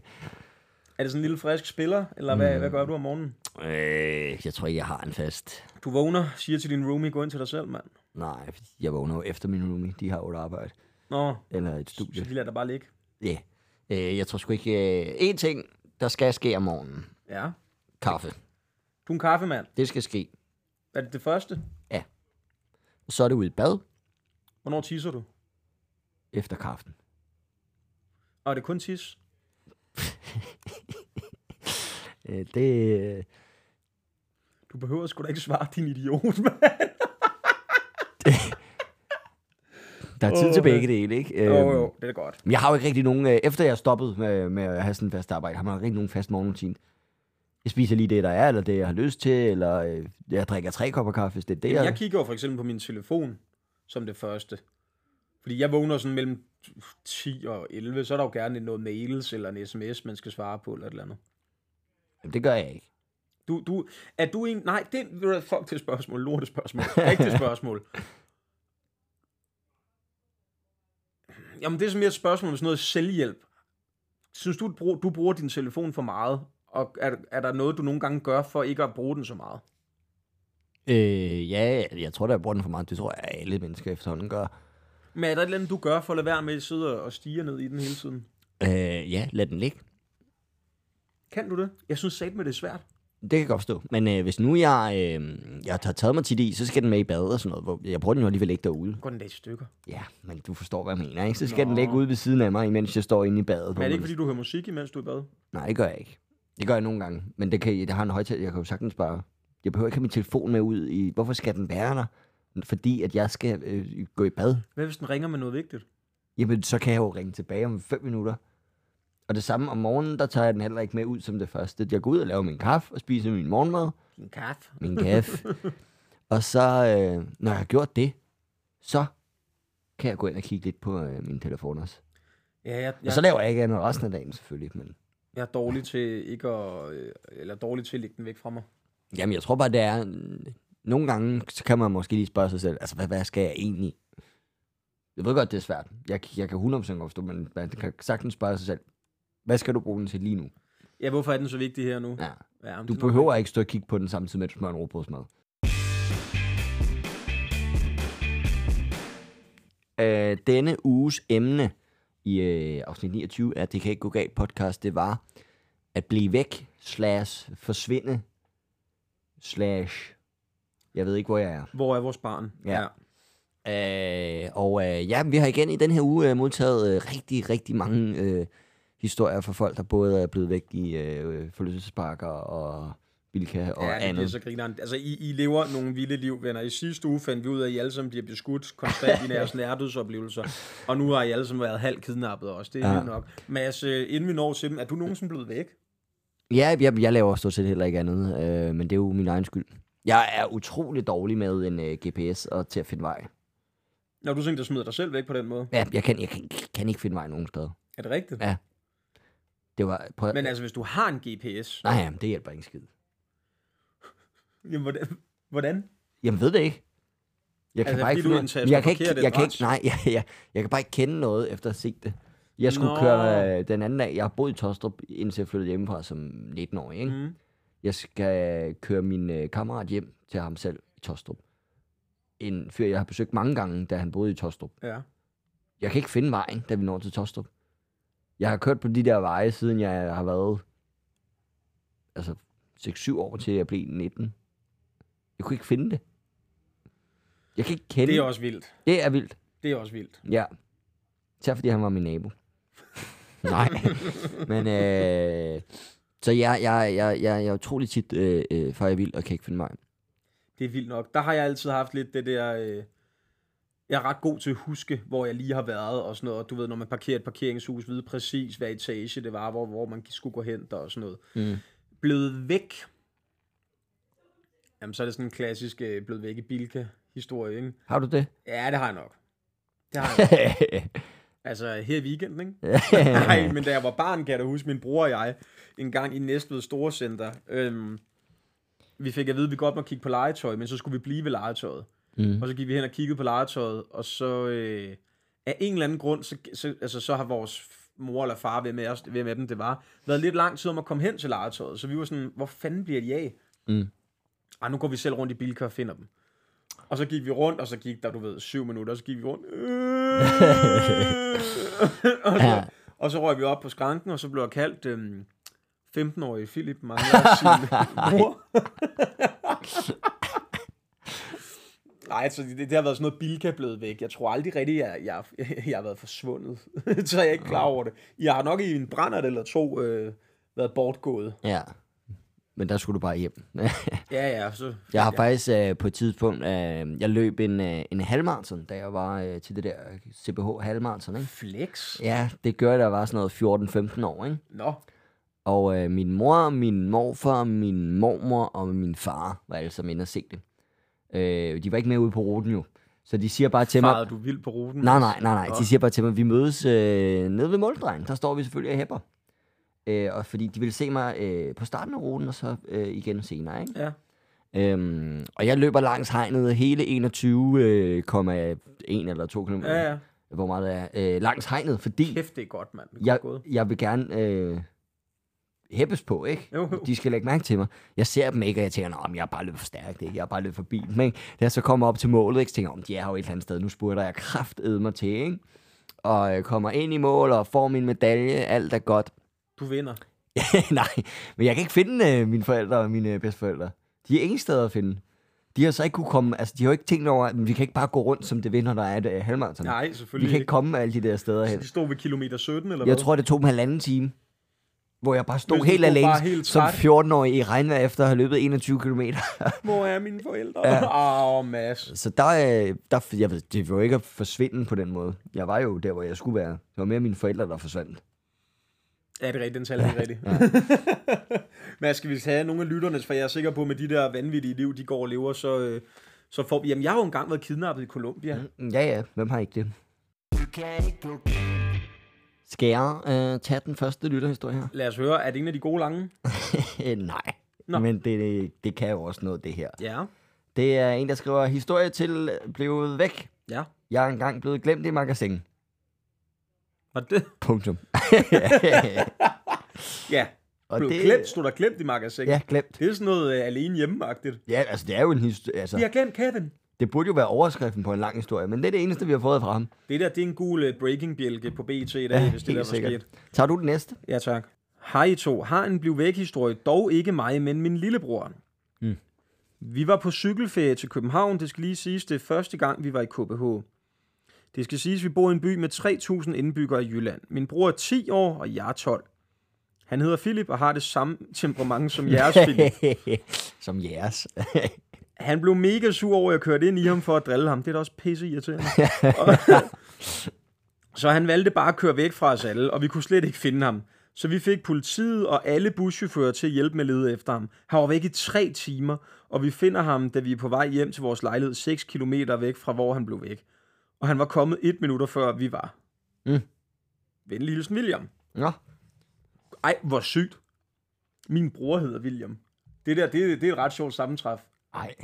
Er det sådan en lille frisk spiller, eller hvad, hvad gør du om morgenen? Øh, jeg tror ikke, jeg har en fast. Du vågner, siger til din roomie, gå ind til dig selv, mand. Nej, jeg vågner jo efter min roomie. De har jo et arbejde. Nå, Eller et så studie. de lader dig bare ligge. Ja. Øh, jeg tror sgu ikke... Øh... En ting, der skal ske om morgenen. Ja. Kaffe. Du er en kaffemand. Det skal ske. Er det det første? Så er det ud i bad Hvornår tisser du? efter kaffen. Og er det kun tis? [laughs] Øh, det... Du behøver sgu da ikke svare, din idiot, mand. [laughs] Der er tid Åh, til begge dele, ikke? Jo, Øhm, jo, det er godt. Jeg har jo ikke rigtig nogen... Øh, efter jeg stoppede med, med at have sådan en fast arbejde, har man jo ikke rigtig nogen fast morgenrutine. Jeg spiser lige det, der er, eller det, jeg har lyst til, eller øh, jeg drikker tre kopper kaffe, hvis det er det, Jamen, jeg kigger jo for eksempel på min telefon som det første. Fordi jeg vågner sådan mellem 10 og 11, så er der jo gerne noget mails eller en sms, man skal svare på eller et eller andet. Jamen, det gør jeg ikke. Du, du, er du en... Nej, det er fuck det spørgsmål. Lorte spørgsmål. Rigtigt [laughs] spørgsmål. Jamen, det er sådan mere et spørgsmål om sådan noget selvhjælp. Synes du, du bruger, du bruger din telefon for meget? Og er, er der noget, du nogle gange gør for ikke at bruge den så meget? Øh, ja, jeg tror, der jeg bruger den for meget. Det tror jeg, alle mennesker efterhånden gør. Men er der et eller andet, du gør for at lade være med at sidde og stige ned i den hele tiden? Øh, ja, lad den ligge. Kan du det? Jeg synes satme, det er svært. Det kan jeg godt forstå. Men øh, hvis nu jeg, øh, jeg har taget mig tit i, så skal den med i bad og sådan noget. Hvor jeg bruger den jo alligevel ikke derude. Går den da i stykker? Ja, men du forstår, hvad jeg mener, ikke? Så skal Nå. den ligge ude ved siden af mig, mens jeg står inde i badet. Men er det ikke, fordi du hører musik, imens du er i bad? Nej, det gør jeg ikke. Det gør jeg nogle gange. Men det, kan, det har en højtaler. Jeg kan jo sagtens bare... Jeg behøver ikke have min telefon med ud i... Hvorfor skal den være der? Fordi at jeg skal øh, gå i bad. Hvad hvis den ringer med noget vigtigt? Jamen, så kan jeg jo ringe tilbage om 5 minutter. Og det samme om morgenen, der tager jeg den heller ikke med ud som det første. Jeg går ud og laver min kaffe og spiser min morgenmad. En kaffe. Min kaffe. og så, øh, når jeg har gjort det, så kan jeg gå ind og kigge lidt på øh, min telefon også. Ja, jeg, Og jeg, så laver jeg ikke andet resten af dagen selvfølgelig. Men, jeg er dårlig til ikke at... øh, Eller dårlig til at lægge den væk fra mig. jamen, jeg tror bare, det er... Nogle gange, så kan man måske lige spørge sig selv, altså, hvad, hvad skal jeg egentlig? Jeg ved godt, det er svært. Jeg, jeg kan 100% godt forstå, men man kan sagtens spørge sig selv, hvad skal du bruge den til lige nu? Ja, hvorfor er den så vigtig her nu? Ja. Ja, Du det er nok behøver ikke stå og kigge på den samtidig med, at du smører en råbrødsmad. Øh, denne uges emne i øh, afsnit 29 af Det kan ikke gå galt podcast, det var at blive væk, slash forsvinde, slash, jeg ved ikke, hvor jeg er. Hvor er vores barn? Ja. Øh, og øh, ja, vi har igen i den her uge øh, modtaget øh, rigtig, rigtig mange øh, historier fra folk, der både er blevet væk i øh, forlystelsesparker og Bilka og Ja, det andet. så grineren. Altså, I, I lever nogle vilde liv, venner. I sidste uge fandt vi ud af, at I alle sammen bliver beskudt konstant i [laughs] jeres nærdødsoplevelser. Og nu har I alle sammen været halvt kidnappet også. Det er Ja. ja. nok. Mads, øh, inden vi når til dem, er du nogensinde blevet væk? Ja, jeg, jeg laver stort set heller ikke andet, øh, men det er jo min egen skyld. Jeg er utrolig dårlig med en øh, GPS og til at finde vej. Når du tænker, at smider dig selv væk på den måde. Ja, jeg kan, jeg kan, kan ikke finde vej nogen steder. Er det rigtigt? Ja. Det var... Prøv, Men altså, hvis du har en GPS, Nej, jamen, det hjælper ikke skid. [laughs] jamen, hvordan? hvordan? Jamen, ved det ikke. Jeg kan Altså, bare ikke finde jeg kan ikke, jeg kan ikke, nej, [laughs] jeg, jeg, jeg kan bare ikke kende noget efter at set det. Jeg skulle Nå. køre øh, den anden dag, jeg har boet i Tostrup, indtil jeg flyttede hjemmefra som 19-årig, ikke? Mm. Jeg skal køre min øh, kammerat hjem til ham selv i Tostrup. En fyr, jeg har besøgt mange gange, da han boede i Tostrup. Ja. Jeg kan ikke finde vejen, da vi når til Tostrup. Jeg har kørt på de der veje, siden jeg har været altså 6-7 år til jeg blev 19. Jeg kunne ikke finde det. Jeg kan ikke kende Det er også vildt. det er vildt. Det er også vildt. Ja. Især fordi han var min nabo. [laughs] Nej. Men øh, så jeg, jeg, jeg, jeg, jeg er utrolig tit øh, øh, for jeg vild og kan ikke finde mig. Det er vildt nok. Der har jeg altid haft lidt det der... Øh... Jeg er ret god til at huske, hvor jeg lige har været og sådan noget. Du ved, når man parkerer et parkeringshus, ved præcis, hvad etage det var, hvor, hvor man skulle gå hen og sådan noget. Mm. Blevet væk. Jamen, så er det sådan en klassisk øh, blevet væk i Bilka-historie, ikke? Har du det? Ja, det har jeg nok. Det har jeg nok. [laughs] Altså, her i weekenden, ikke? [laughs] Nej, men da jeg var barn, kan jeg da huske, min bror og jeg, en gang i Næstved Storcenter, øhm, vi fik at vide, at vi godt må kigge på legetøj, men så skulle vi blive ved legetøjet. Mm. Og så gik vi hen og kiggede på legetøjet, og så øh, af en eller anden grund, så, så, altså, så har vores mor eller far, hvem med, os, hvem af dem det var, været lidt lang tid om at komme hen til legetøjet. Så vi var sådan, hvor fanden bliver de af? Mm. Ej, nu går vi selv rundt i Bilka og finder dem. Og så gik vi rundt, og så gik der, du ved, syv minutter, og så gik vi rundt. [laughs] og, så, Ja. og så røg vi op på skranken, og så blev jeg kaldt øhm, 15-årige Philip mangler sin bror. Nej, så det, det har været sådan noget Bilka blevet væk. Jeg tror aldrig rigtigt, jeg, jeg, [laughs] jeg har været forsvundet. [laughs] så er jeg ikke klar over det. Jeg har nok i en brændert eller to øh, været bortgået. Ja. Men der skulle du bare hjem. [laughs] Ja, ja. Så, Jeg har ja. faktisk øh, på et tidspunkt, øh, jeg løb en, øh, en halvmarathon, da jeg var øh, til det der CBH halvmarathon, ikke? Flex? Ja, det gør jeg, da jeg var sådan noget 14-15 år, ikke? Nå, Og øh, min mor, min morfar, min mormor og min far var alle sammen inde og se det. Øh, de var ikke med ude på ruten jo. Så de siger bare til mig... farede du vildt på ruten? Nej, nej, nej, nej. De siger bare til mig, vi mødes øh, nede ved måldrejen. Der står vi selvfølgelig og hæpper. Øh, og fordi de ville se mig øh, på starten af ruten, og så øh, igen senere, ikke? Ja. Øhm, og jeg løber langs hegnet hele 21,1 øh, eller 2 km. Ja, ja. Hvor meget det er. Øh, langs hegnet, fordi Kæft, det er godt, mand. Det er jeg, godt gået. jeg vil gerne øh, hæppes på, ikke? Jo, jo. De skal lægge mærke til mig. Jeg ser dem ikke, og jeg tænker, men jeg er bare løbet for stærkt, ikke? Jeg er bare løbet forbi dem, ikke? Da jeg så kommer op til målet, ikke? Så tænker jeg, om de er jo et eller andet sted. Nu spurgte jeg kraftedme mig til, ikke? Og øh, kommer ind i mål og får min medalje. Alt er godt. Du vinder. [laughs] Nej, men jeg kan ikke finde øh, mine forældre og mine øh, bedsteforældre. De er ingen steder at finde. De har så ikke kunne komme, altså de har jo ikke tænkt over, at vi kan ikke bare gå rundt som det vinder, der er et øh, halvmarathon. Nej, vi selvfølgelig kan ikke komme alle de der steder hen. De stod ved kilometer 17, eller Jeg hvad? tror, det tog dem halvanden time, hvor jeg bare stod du helt alene helt som træt. 14-årig i regnvejr efter at have løbet 21 km. [laughs] Hvor er mine forældre? Åh, Ja. oh, Mads. så der, øh, der, jeg ved, det var jo ikke at forsvinde på den måde. Jeg var jo der, hvor jeg skulle være. Det var mere mine forældre, der forsvandt. Ja, det er rigtigt. Den taler ikke rigtigt. [laughs] Men skal vi have nogle af lytternes, for jeg er sikker på, at med de der vanvittige liv, de går og lever, så, øh, så får vi... Jamen, jeg har jo engang været kidnappet i Colombia. Mm, Ja, ja. Hvem har ikke det? Skal jeg øh, tage den første lytterhistorie her? Lad os høre, er det en af de gode lange? [laughs] Øh, Nej. Nå. Men det, det kan jo også noget, det her. Ja. Det er en, der skriver, historie til blevet væk. Ja. Jeg er engang blevet glemt i magasin. Var det? Punktum. [laughs] Ja. Og Blev det, glemt, stod der glemt i magasin. Ja, glemt. Det er sådan noget øh, alene hjemmeagtigt. Ja, altså det er jo en historie. Vi Altså, har glemt Kevin. Det burde jo være overskriften på en lang historie, men det er det eneste, vi har fået fra ham. Det der, det er en gul uh, breaking-bjælke på BT i dag, Ja, hvis det der var sikkert. sket. Tager du den næste? Ja, tak. Hej I to. Har en bliv væk historie, dog ikke mig, men min lillebror. Mm. Vi var på cykelferie til København. Det skal lige siges, det er første gang, vi var i KBH. Det skal siges, vi bor i en by med 3.000 indbyggere i Jylland. Min bror er 10 år, og jeg er 12. Han hedder Philip og har det samme temperament som jeres Philip. [laughs] Som jeres. [laughs] Han blev mega sur over, at jeg kørte ind i ham for at drille ham. Det er da også pisse irriterende. [laughs] Så han valgte bare at køre væk fra os alle, og vi kunne slet ikke finde ham. Så vi fik politiet og alle buschauffører til at hjælpe med at lede efter ham. Han var væk i tre timer, og vi finder ham, da vi er på vej hjem til vores lejlighed 6 km væk fra, hvor han blev væk. Og han var kommet et minutter før vi var. Mm. Venlig hilsen, William. Nå, Ej, hvor sygt. Min bror hedder William. Det der, det, det er et ret sjovt sammentræf. Ej,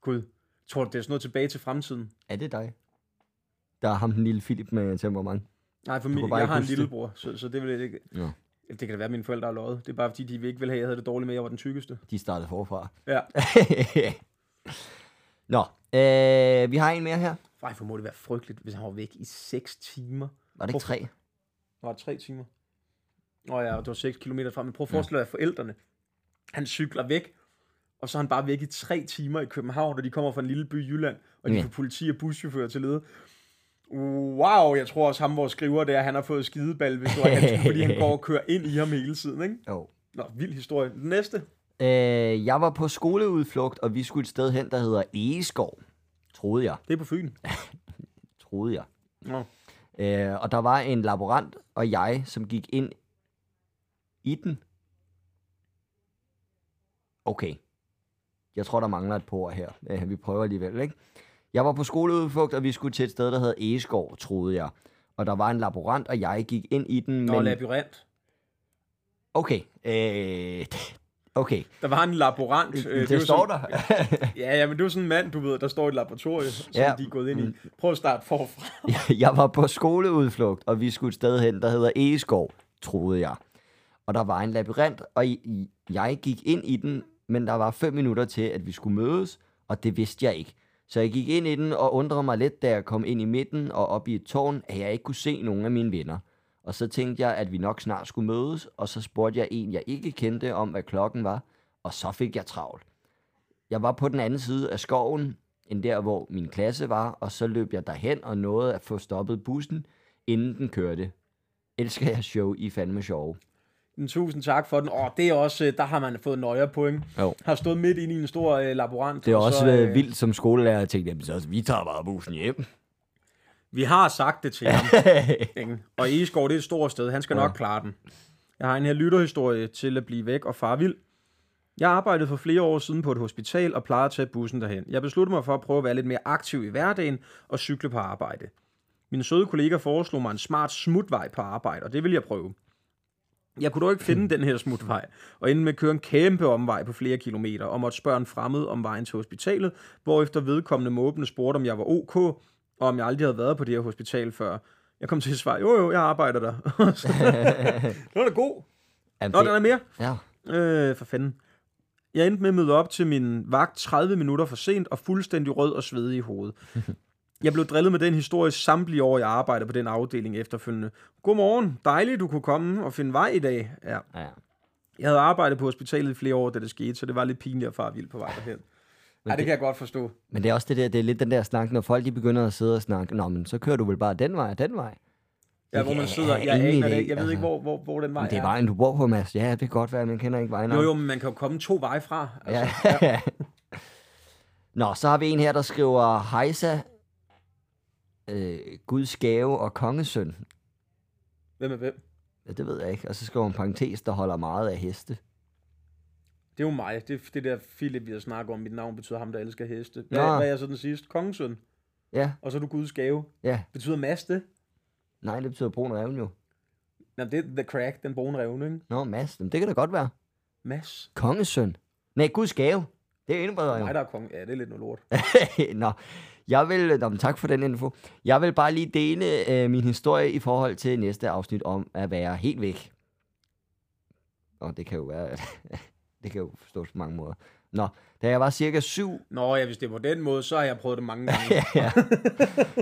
Gud, tror du, det er sådan noget tilbage til fremtiden? er det dig? Der er ham den lille Philip med temperament. Nej, for min, jeg har en lillebror, så, så det vil jeg ikke... Ja. Det kan da være, at mine forældre har løjet. Det er bare, fordi de ikke ville have, at jeg havde det dårligt med, at jeg var den tykkeste. De startede forfra. Ja. [laughs] Nå, øh, vi har en mere her. Ej, for må det være frygteligt, hvis han var væk i 6 timer. Var det ikke tre? Var det 3 timer? Nå ja, det var 6 km frem. Men prøv at forestille dig, at forældrene, han cykler væk, og så er han bare væk i 3 timer i København, og de kommer fra en lille by i Jylland, og de Ja. får politi og buschauffører til lede. Wow, jeg tror også ham, vores skriver der, han har fået skideball, hvis det var han, fordi han går og kører ind i ham hele tiden, ikke? Jo. Nå, vild historie. Den næste. Øh, jeg var på skoleudflugt, og vi skulle et sted hen, der hedder Egeskov. Troede jeg. Det er på Fyn. [laughs] Troede jeg. Nå. Øh, og der var en laborant og jeg, som gik ind i den. Okay. Jeg tror, der mangler et par ord her. Øh, vi prøver alligevel, ikke? Jeg var på skoleudflugt, og vi skulle til et sted, der hedder Egeskov, troede jeg. Og der var en laborant, og jeg gik ind i den, Nå, men... labyrint. Okay. Øh, okay. Der var en laborant. Det, øh, det, var det står sådan, der. Ja, ja, men du er sådan en mand, du ved, der står i et laboratorium, som Ja. de er gået ind i. Prøv at starte forfra. [laughs] jeg var på skoleudflugt, og vi skulle et sted hen, der hedder Egeskov, troede jeg. Og der var en labyrint, og jeg gik ind i den, men der var fem minutter til, at vi skulle mødes, og det vidste jeg ikke. Så jeg gik ind i den og undrede mig lidt, da jeg kom ind i midten og op i et tårn, at jeg ikke kunne se nogen af mine venner. Og så tænkte jeg, at vi nok snart skulle mødes, og så spurgte jeg en, jeg ikke kendte, om hvad klokken var, og så fik jeg travlt. Jeg var på den anden side af skoven, end der, hvor min klasse var, og så løb jeg derhen og nåede at få stoppet bussen, inden den kørte. Elsker jeg show, I fandme sjove. Men Tusind tak for den. Åh, det er også, øh, der har man fået nøje point. Jo. Har stået midt inde i en stor øh, laborant. Det er og også så, så, øh, vildt som skolelærer at tænke, jamen så vi tager bare bussen hjem. Vi har sagt det til ham. [laughs] ikke? og Egeskov, det er et stort sted. Han skal Ja. nok klare den. Jeg har en her lytterhistorie til at blive væk og far vild. Jeg arbejdede for flere år siden på et hospital og plejede at tage bussen derhen. Jeg besluttede mig for at prøve at være lidt mere aktiv i hverdagen og cykle på arbejde. Min søde kollega foreslog mig en smart smutvej på arbejde, og det vil jeg prøve. Jeg kunne dog ikke finde den her smutvej, og endte med at køre en kæmpe omvej på flere kilometer, og måtte spørge en fremmed om vejen til hospitalet, hvorefter vedkommende måbende spurgte, om jeg var ok, og om jeg aldrig havde været på det her hospital før. Jeg kom til at svare, jo jo, jeg arbejder der. Det var da god. Jamen, Nå, det, er mere. ja. Øh, for fanden. Jeg endte med at møde op til min vagt 30 minutter for sent og fuldstændig rød og svedig i hovedet. Jeg blev drillet med den historie samtlige år, jeg arbejdede på den afdeling efterfølgende. Godmorgen, dejligt du kunne komme og finde vej i dag. Ja. ja. Jeg havde arbejdet på hospitalet i flere år, da det skete, så det var lidt pinligt at fare vild på vej derhen. Ja, det det- kan jeg godt forstå. Men det er også det der, det er lidt den der snak, når folk de begynder at sidde og snakke, nå, men så kører du vel bare den vej og den vej. Ja, hvor man Jeg sidder, jeg ingen aner det ikke. Jeg ved altså. ikke, hvor, hvor, hvor den vej Men det er er. vejen, du bor på, Mads. Ja, det kan godt være, man kender ikke vejen. Jo, jo, men man kan jo komme to veje fra. Altså, Ja. [laughs] Nå, så har vi en her, der skriver, Hejsa, øh, Guds gave og kongesøn. Hvem er hvem? Ja, det ved jeg ikke. Og så skriver hun parentes, der holder meget af heste. Det er jo mig. Det er det der Philip, vi har snakket om. Mit navn betyder ham, der elsker heste. Hvad, Nå. hvad er jeg så den sidste? Kongesøn. Ja, Og så er du Guds gave. ja. Betyder Mads det? Nej, det betyder brun revne jo. Jamen, det er The Crack, den brune revne, ikke? Nå, Mads, jamen, det kan da godt være. Mads. Kongesøn. Nej, Guds gave. Det er bedre jo. Nej, der er konge. Ja, det er lidt noget lort. [laughs] Nå, jeg vil, nå, men tak for den info. Jeg vil bare lige dele øh, min historie i forhold til næste afsnit om at være helt væk. Og det kan jo være, [laughs] det kan jo forstås på mange måder. Nå, da jeg var cirka syv, Nå ja, hvis det er på den måde, så har jeg prøvet det mange gange. [laughs] ja,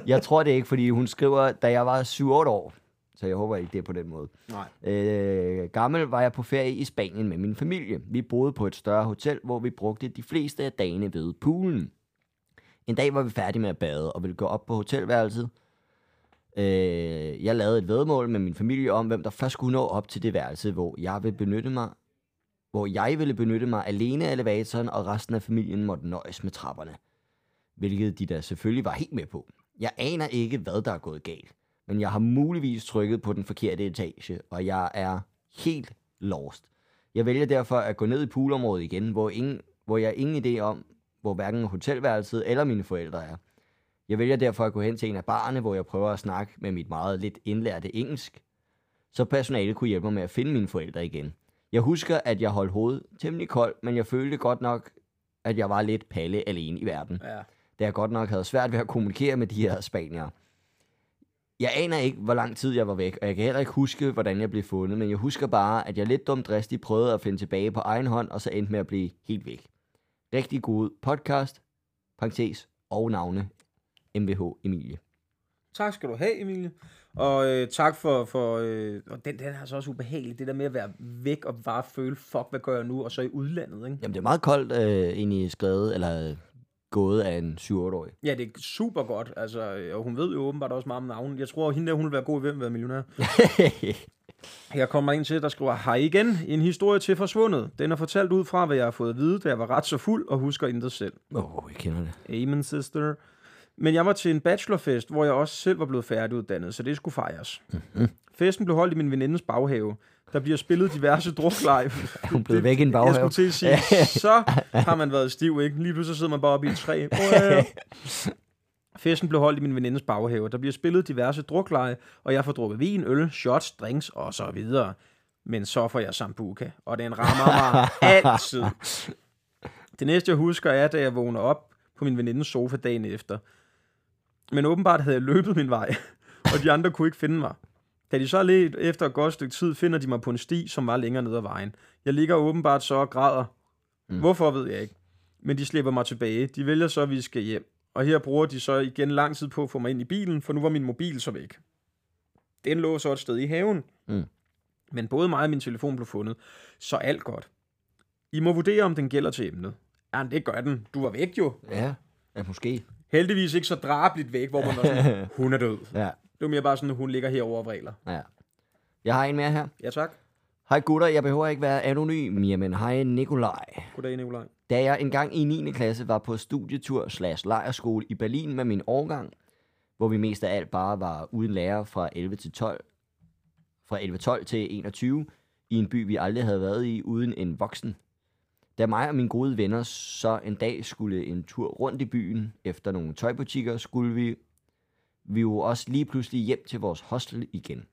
jeg tror det ikke, fordi hun skriver, da jeg var 7-8 år. Så jeg håber ikke, det er på den måde. Nej. Øh, gammel var jeg på ferie i Spanien med min familie. Vi boede på et større hotel, hvor vi brugte de fleste af dagene ved poolen. En dag var vi færdige med at bade og ville gå op på hotelværelset. Øh, jeg lavede et vedmål med min familie om, hvem der først skulle nå op til det værelse, hvor jeg ville benytte mig hvor jeg ville benytte mig alene af elevatoren, og resten af familien måtte nøjes med trapperne. Hvilket de da selvfølgelig var helt med på. Jeg aner ikke, hvad der er gået galt, men jeg har muligvis trykket på den forkerte etage, og jeg er helt lost. Jeg vælger derfor at gå ned i poolområdet igen, hvor, ingen, hvor jeg ingen idé om, hvor hverken hotelværelset eller mine forældre er. Jeg vælger derfor at gå hen til en af barne, hvor jeg prøver at snakke med mit meget lidt indlærte engelsk, så personalet kunne hjælpe mig med at finde mine forældre igen. Jeg husker, at jeg holdt hovedet temmelig koldt, men jeg følte godt nok, at jeg var lidt palle alene i verden Ja. da jeg godt nok havde svært ved at kommunikere med de her spaniere. Jeg aner ikke, hvor lang tid jeg var væk, og jeg kan heller ikke huske, hvordan jeg blev fundet, men jeg husker bare, at jeg lidt dumt dristigt prøvede at finde tilbage på egen hånd, og så endte med at blive helt væk. Rigtig god podcast, parentes og navne, MVH Emilie. Tak skal du have, Emilie. Og øh, tak for, for øh, og den, den er altså også ubehagelig, det der med at være væk og bare føle, fuck, hvad gør jeg nu, og så i udlandet, ikke? Jamen, det er meget koldt øh, egentlig skrevet, eller gået af en 7-8-årig. Ja, det er super godt, altså, øh, og hun ved jo åbenbart også meget om navnet. Jeg tror, at hende der, hun vil være god i hvem være millionær. [laughs] Her kommer en til, der skriver, hej igen, en historie til forsvundet. Den er fortalt ud fra, hvad jeg har fået at vide, da jeg var ret så fuld og husker intet selv. Åh, oh, jeg kender det. Amen, sister. Men jeg var til en bachelorfest, hvor jeg også selv var blevet færdiguddannet, så det skulle fejres. Mhm. Mm-hmm. Festen blev holdt i min venindes baghave. Der bliver spillet diverse drukleje. [laughs] Er hun blevet væk i en Jeg baghave? skulle til at sige, [laughs] så har man været stiv, ikke? Lige pludselig sidder man bare oppe i et træ. [laughs] Festen blev holdt i min venindes baghave. Der bliver spillet diverse drukleje, og jeg får drukket vin, øl, shots, drinks og så videre. Men så får jeg sambuca, og den rammer mig altid. Det næste, jeg husker, er, da jeg vågner op på min venindes sofa dagen efter. Men åbenbart havde jeg løbet min vej, [laughs] og de andre kunne ikke finde mig. Da de så lidt efter et godt stykke tid, finder de mig på en sti, som var længere ned ad vejen. Jeg ligger åbenbart så og græder. Mm. Hvorfor ved jeg ikke. Men de slipper mig tilbage. De vælger så, at vi skal hjem. Og her bruger de så igen lang tid på at få mig ind i bilen, for nu var min mobil så væk. Den lå så et sted i haven. Mm. Men både mig og min telefon blev fundet, så alt godt. I må vurdere, om den gælder til emnet. Ja, det gør den. Du var væk jo. Ja, ja måske. Heldigvis ikke så drabligt væk, hvor man var sådan, [laughs] hun er død. Ja, Det var mere bare sådan, at hun ligger herovre og vræler. ja. Jeg har en mere her. Ja, tak. Hej gutter, jeg behøver ikke være anonym, jamen hej Nikolaj. Goddag, Nikolaj. Da jeg engang i 9. klasse var på studietur slash lejerskole i Berlin med min årgang, hvor vi mest af alt bare var uden lærer fra 11 til 12, fra 11-12 til 21, i en by, vi aldrig havde været i, uden en voksen. Da mig og mine gode venner så en dag skulle en tur rundt i byen efter nogle tøjbutikker, skulle vi, vi jo også lige pludselig hjem til vores hostel igen.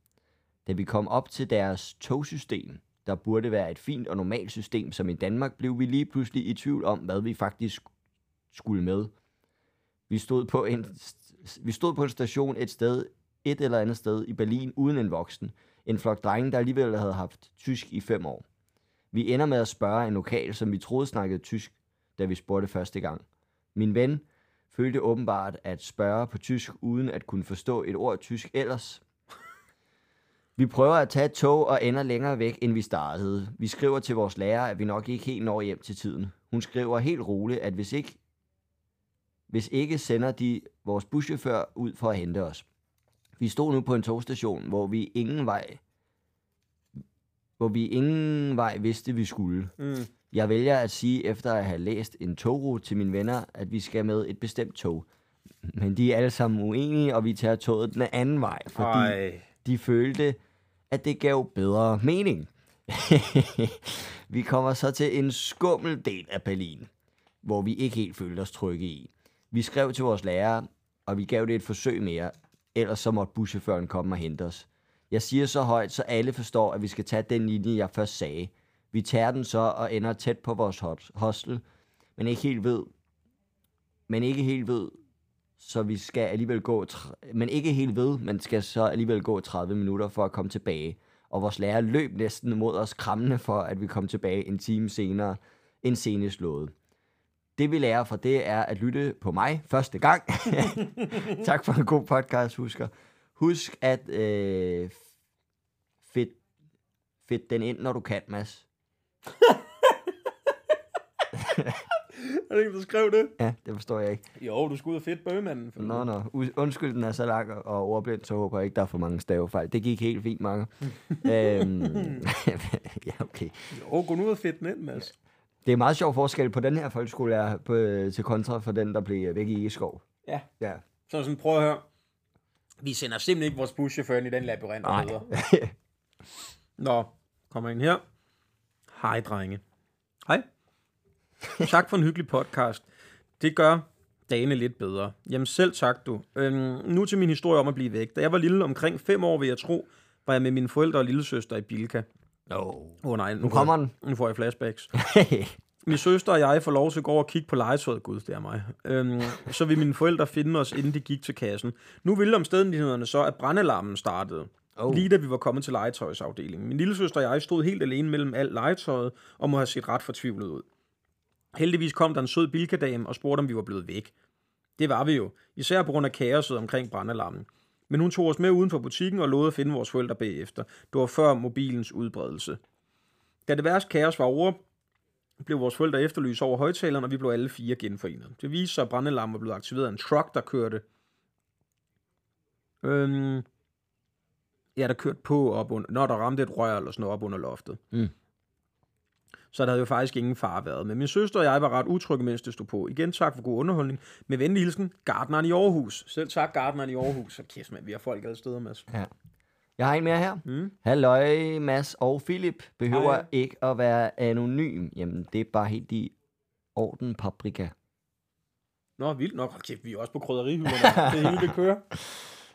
Da vi kom op til deres togsystem, der burde være et fint og normalt system som i Danmark, blev vi lige pludselig i tvivl om, hvad vi faktisk skulle med. Vi stod på en, vi stod på en station et sted, et eller andet sted i Berlin uden en voksen. En flok drenge, der alligevel havde haft tysk i fem år. Vi ender med at spørge en lokal, som vi troede snakkede tysk, da vi spurgte første gang. Min ven følte åbenbart at spørge på tysk, uden at kunne forstå et ord tysk ellers. Vi prøver at tage et tog og ender længere væk, end vi startede. Vi skriver til vores lærer, at vi nok ikke helt når hjem til tiden. Hun skriver helt roligt, at hvis ikke, hvis ikke sender de vores buschauffør ud for at hente os. Vi stod nu på en togstation, hvor vi ingen vej, hvor vi ingen vej vidste, vi skulle. Mm. Jeg vælger at sige, efter at have læst en togrute til mine venner, at vi skal med et bestemt tog. Men de er alle sammen uenige, og vi tager toget den anden vej, fordi Ej. de følte, at det gav bedre mening. [laughs] vi kommer så til en skummel del af Berlin, hvor vi ikke helt følte os trygge i. Vi skrev til vores lærer, og vi gav det et forsøg mere, ellers så måtte buschaufføren komme og hente os. Jeg siger så højt, så alle forstår, at vi skal tage den linje, jeg først sagde. Vi tager den så og ender tæt på vores hostel, men ikke helt ved, men ikke helt ved, så vi skal alligevel gå, men ikke helt ved, men skal så alligevel gå 30 minutter for at komme tilbage. Og vores lærer løb næsten mod os krammende for, at vi kom tilbage en time senere, end senest lovet. Det vi lærer fra det er at lytte på mig første gang. [laughs] tak for en god podcast, husker. Husk at øh, fedt, fedt den ind, når du kan, Mads. [laughs] Er det ikke, der skrev det? Ja, det forstår jeg ikke. Jo, du skulle ud og fedt bøgemanden. For Nå, nå. U- undskyld, den er så lang og ordblind, så håber jeg ikke, der er for mange stavefejl. Det gik helt fint, Marker. [laughs] øhm, [laughs] ja, okay. Jo, gå nu ud og fedt den ind, Mads. Det er meget sjov forskel på den her folkeskole, er på, øh, til kontra for den, der blev væk i Egeskov. Ja. Ja. Så sådan, prøv at høre. Vi sender simpelthen ikke vores buschauffør ind i den labyrint. Nej. [laughs] Nå, kommer ind her. Hej, drenge. Hej. Tak for en hyggelig podcast. Det gør dagene lidt bedre. Jamen selv tak, du. Øhm, nu til min historie om at blive væk. Da jeg var lille, omkring fem år, vil jeg tro, var jeg med mine forældre og lillesøster i Bilka. Åh oh, nej, nu, Nu kommer den. Nu får jeg flashbacks. [laughs] Min søster og jeg får lov til at gå over og kigge på legetøjet. Gud, det er mig. Øhm, så vil mine forældre finde os, inden de gik til kassen. Nu ville omstændighederne så, at brandalarmen startede. Oh. Lige da vi var kommet til legetøjsafdelingen. Min lille søster og jeg stod helt alene mellem alt legetøjet, og må have set ret fortvivlet ud. Heldigvis kom der en sød bilkadame og spurgte, om vi var blevet væk. Det var vi jo, især på grund af kaoset omkring brandalarmen. Men hun tog os med uden for butikken og lovede at finde vores forældre bagefter. Det var før mobilens udbredelse. Da det værste kaos var over, blev vores forældre efterlyst over højtaleren, og vi blev alle fire genforenet. Det viste sig, at brandalarmen var blevet aktiveret af en truck, der kørte... Øhm, ja, der kørte på op under, når der ramte et rør eller sådan noget op under loftet. Mm. Så der havde jo faktisk ingen far været. Men min søster og jeg var ret utrygge, mens det stod på. Igen tak for god underholdning. Med venlig hilsen, Gardneren i Aarhus. Selv tak, Gardneren i Aarhus. Så kæft, man, vi har folk alle steder, Mads. Ja. Jeg har en mere her. Mm. Halløj, Mads og Philip. Behøver Hej. ikke at være anonym. Jamen, det er bare helt i orden paprika. Nå, vildt nok. Hold kæft, vi er også på krydderihylderne. [laughs] det hele, det kører.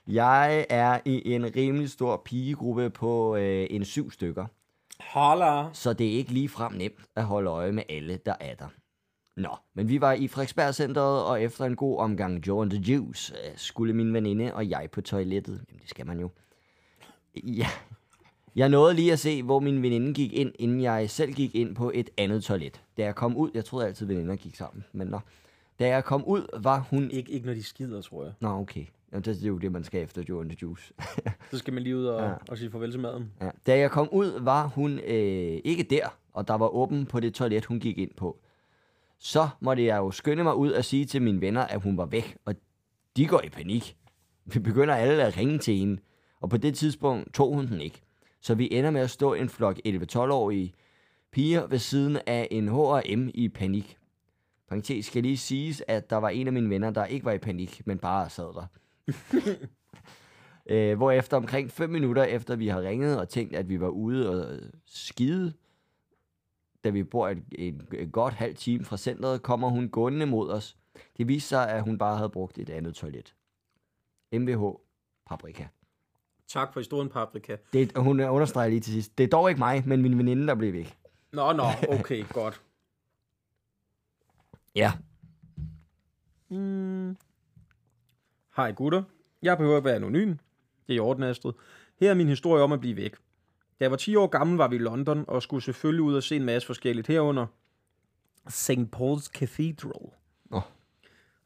Jeg er i en rimelig stor pigegruppe på øh, en syv stykker. Holla. Så det er ikke lige frem nemt at holde øje med alle, der er der. Nå, men vi var i Frederiksberg Centeret, og efter en god omgang Joe and the Juice, øh, skulle min veninde og jeg på toilettet. Jamen, det skal man jo. Ja. Jeg nåede lige at se, hvor min veninde gik ind, inden jeg selv gik ind på et andet toilet. Da jeg kom ud, jeg troede altid, veninder gik sammen, men nå. Da jeg kom ud, var hun... Ikke, ikke når de skider, tror jeg. Nå, okay. Jamen, det er jo det, man skal efter Joe and the Juice. [laughs] Så skal man lige ud og, ja. og sige farvel til maden. Ja. Da jeg kom ud, var hun øh, ikke der, og der var åben på det toilet, hun gik ind på. Så måtte jeg jo skynde mig ud og sige til mine venner, at hun var væk, og de går i panik. Vi begynder alle at ringe til hende, og på det tidspunkt tog hun den ikke. Så vi ender med at stå en flok 11-12-årige piger ved siden af en H&M i panik. Parentes skal lige siges, at der var en af mine venner, der ikke var i panik, men bare sad der. [laughs] Øh, hvorefter omkring 5 minutter efter vi har ringet og tænkt, at vi var ude og skide, da vi bor et, et, et godt halvt time fra centret, kommer hun gående mod os. Det viste sig, at hun bare havde brugt et andet toilet. MVH Paprika. Tak for historien, Paprika. Det, hun understreger lige til sidst. Det er dog ikke mig, men min veninde, der blev væk. Nå, nå, okay, [laughs] godt. Ja. Mm. Hej gutter. Jeg behøver ikke være anonym. Det er i orden, Astrid. Her er min historie om at blive væk. Da jeg var 10 år gammel, var vi i London og skulle selvfølgelig ud og se en masse forskelligt herunder. St. Paul's Cathedral. Nå.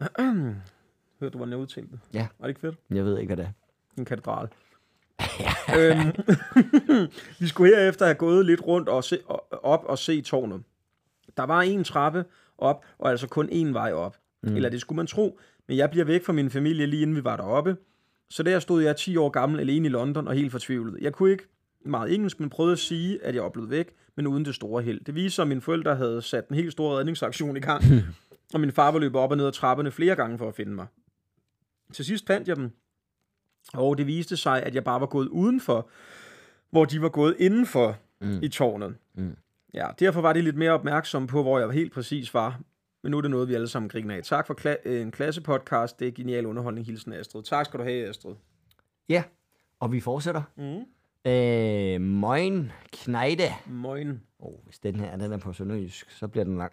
[clears throat] Hørte du, hvordan jeg udtalte det? Ja. Var det ikke fedt? Jeg ved ikke, hvad det er. En katedral. [laughs] øhm, [laughs] vi skulle herefter have gået lidt rundt og se, op og se tårnet. Der var en trappe op, og altså kun én vej op. Mm. Eller det skulle man tro. Men jeg bliver væk fra min familie lige inden vi var deroppe. Så der stod jeg 10 år gammel alene i London og helt fortvivlet. Jeg kunne ikke meget engelsk, men prøvede at sige, at jeg blevet væk, men uden det store held. Det viste sig, at mine forældre havde sat en helt stor redningsaktion i gang, [laughs] og min far var løbet op og ned ad trapperne flere gange for at finde mig. Til sidst fandt jeg dem, og det viste sig, at jeg bare var gået udenfor, hvor de var gået indenfor mm. i tårnet. Mm. Ja, derfor var de lidt mere opmærksom på, hvor jeg helt præcis var. Men nu er det noget, vi alle sammen griner af. Tak for kla- øh, en klassepodcast. Det er genial underholdning. Hilsen Astrid. Tak skal du have, Astrid. Ja, og vi fortsætter. Mm. Øh, Moin Knejde. Moin. Oh, hvis den her den er på sønderjysk, så bliver den lang.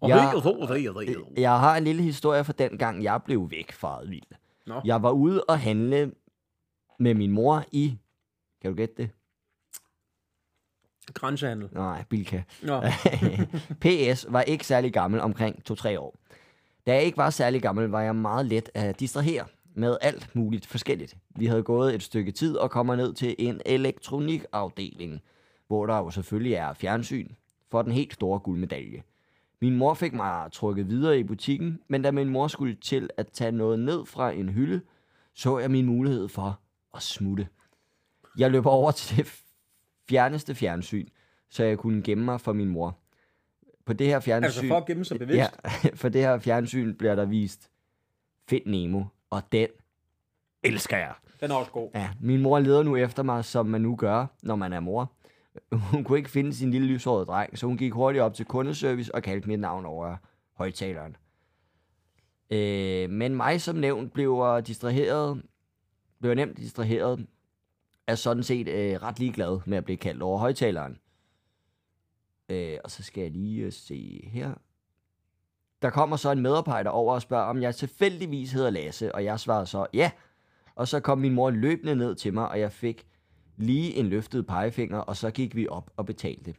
Og Jeg-. Jeg har en lille historie fra den gang, jeg blev væk fra vild. Nå. Jeg var ude og handle med min mor i... Kan du gætte det? Grænsehandel. Nej, Bilka. Nå, [laughs] PS var ikke særlig gammel, omkring 2-3 år. Da jeg ikke var særlig gammel, var jeg meget let at distrahere med alt muligt forskelligt. Vi havde gået et stykke tid og kommer ned til en elektronikafdeling, hvor der jo selvfølgelig er fjernsyn for den helt store guldmedalje. Min mor fik mig trukket videre i butikken, men da min mor skulle til at tage noget ned fra en hylde, så jeg min mulighed for at smutte. Jeg løb over til det fjerneste fjernsyn, så jeg kunne gemme mig for min mor. På det her fjernsyn... altså for at gemme sig bevidst. Ja, [laughs] for det her fjernsyn bliver der vist Find Nemo, og den elsker jeg. Den er også god. Ja, min mor leder nu efter mig, som man nu gør, når man er mor. Hun kunne ikke finde sin lille lyshårede dreng, så hun gik hurtigt op til kundeservice og kaldte mit navn over højtaleren. Øh, men mig som nævnt blev distraheret, blev nemt distraheret, er sådan set øh, ret ligeglad med at blive kaldt over højtaleren. Øh, og så skal jeg lige øh, se her. Der kommer så en medarbejder over og spørger, om jeg tilfældigvis hedder Lasse, og jeg svarede så ja. Og så kom min mor løbende ned til mig, og jeg fik lige en løftet pegefinger, og så gik vi op og betalte.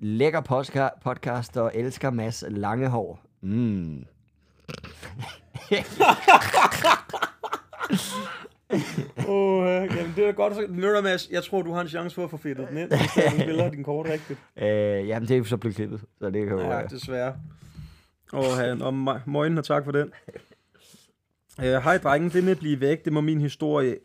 Lækker podca- podcast og elsker Mads lange hår. Mm. [laughs] [laughs] [laughs] Uh, jamen det er godt. Så, Ved du, Mads, jeg tror, du har en chance for at få fedtet den ind, hvis du [laughs] spiller din kort rigtigt. Øh, jamen, det er jo så blevet klippet, så det kan jo... Ja, øh, desværre. Åh, oh, og morgen, og tak for den. Øh, Hej, drengen. Det med at blive væk, det må min historie...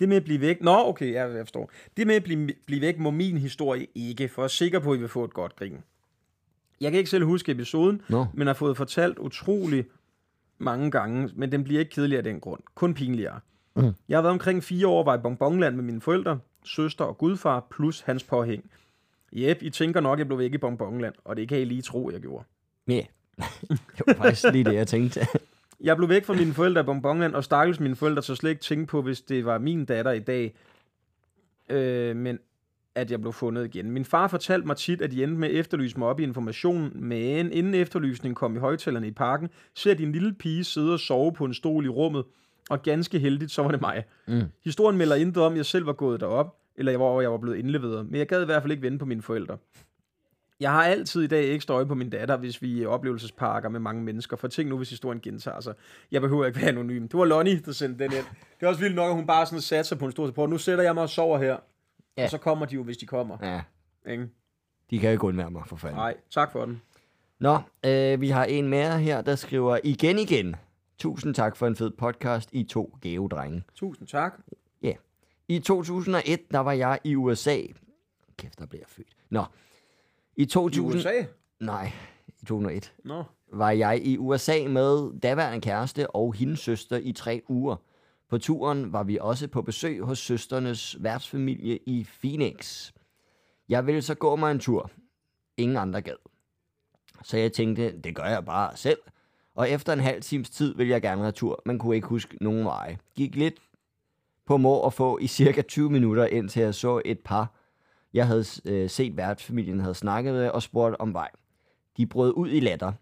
Det med at blive væk... Nå, okay, jeg, jeg forstår. Det med at blive, blive væk må min historie ikke, for jeg er sikker på, at I vil få et godt grin. Jeg kan ikke selv huske episoden, Nå. men har fået fortalt utrolig mange gange, men den bliver ikke kedelig af den grund. Kun pinligere. Mm. Jeg har været omkring fire år, var i Bonbonland med mine forældre, søster og gudfar, plus hans påhæng. Jep, I tænker nok, jeg blev væk i Bonbonland, og det kan I lige tro, jeg gjorde. Ja. [laughs] det var faktisk lige det, jeg tænkte. [laughs] Jeg blev væk fra mine forældre i Bonbonland, og stakkels mine forældre så slet ikke tænke på, hvis det var min datter i dag, øh, men at jeg blev fundet igen. Min far fortalte mig tit, at de endte med at efterlyse mig op i informationen, men inden efterlysningen kom i højtalerne i parken, ser de en lille pige sidde og sove på en stol i rummet, og ganske heldigt, så var det mig. Mm. Historien melder intet om, at jeg selv var gået derop, eller var, jeg var blevet indleveret, men jeg gad i hvert fald ikke vente på mine forældre. Jeg har altid i dag ekstra øje på min datter, hvis vi er i oplevelsesparker med mange mennesker. For tænk nu, hvis historien gentager sig. Jeg behøver ikke være anonym. Det var Lonnie, der sendte den ind. Det er også vildt nok, at hun bare sådan satte sig på en stor support. Nu sætter jeg mig og sover her. Ja. Ja. Og så kommer de jo, hvis de kommer. Ja, Ikke? de kan jo ikke undvære mig, for fanden. Nej, tak for den. Nå, øh, vi har en mere her, der skriver igen igen. Tusind tak for en fed podcast, I to geodrenge. Tusind tak. I 2001, der var jeg i USA. Kæft, der blev jeg født. Nå. I I 2000... USA? Nej, i 2001 Nå. var jeg i USA med daværende kæreste og hendes søster i tre uger. På turen var vi også på besøg hos søsternes værtsfamilie i Phoenix. Jeg ville så gå mig en tur. Ingen andre gad. Så jeg tænkte, det gør jeg bare selv. Og efter en halv times tid ville jeg gerne retur, men kunne ikke huske nogen veje. Gik lidt på må og få i cirka 20 minutter, indtil jeg så et par, jeg havde øh, set værtsfamilien havde snakket med og spurgt om vej. De brød ud i latter.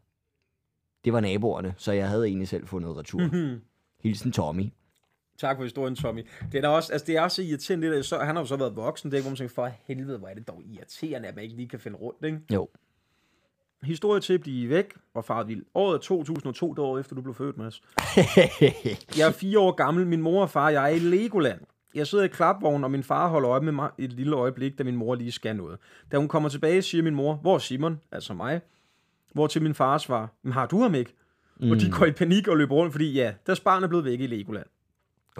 Det var naboerne, så jeg havde egentlig selv fundet retur. Hilsen Tommy. Tak for historien, Tommy. Det er, også, altså, det er også irriterende, der, så, han har jo så været voksen, det er ikke, hvor man tænker, for helvede, hvor er det dog irriterende, at man ikke lige kan finde rundt, ikke? Jo. Historie til at blive væk var faret vild. Året er 2002, det år efter du blev født, Mads. [laughs] Jeg er fire år gammel. Min mor og far og jeg er i Legoland. Jeg sidder i klapvognen, og min far holder øje med mig et lille øjeblik, da min mor lige skal noget. Da hun kommer tilbage, siger min mor, hvor er Simon? Altså mig. Hvor til min far svarer, har du ham ikke? Mm. Og de går i panik og løber rundt, fordi ja, deres barn er blevet væk i Legoland.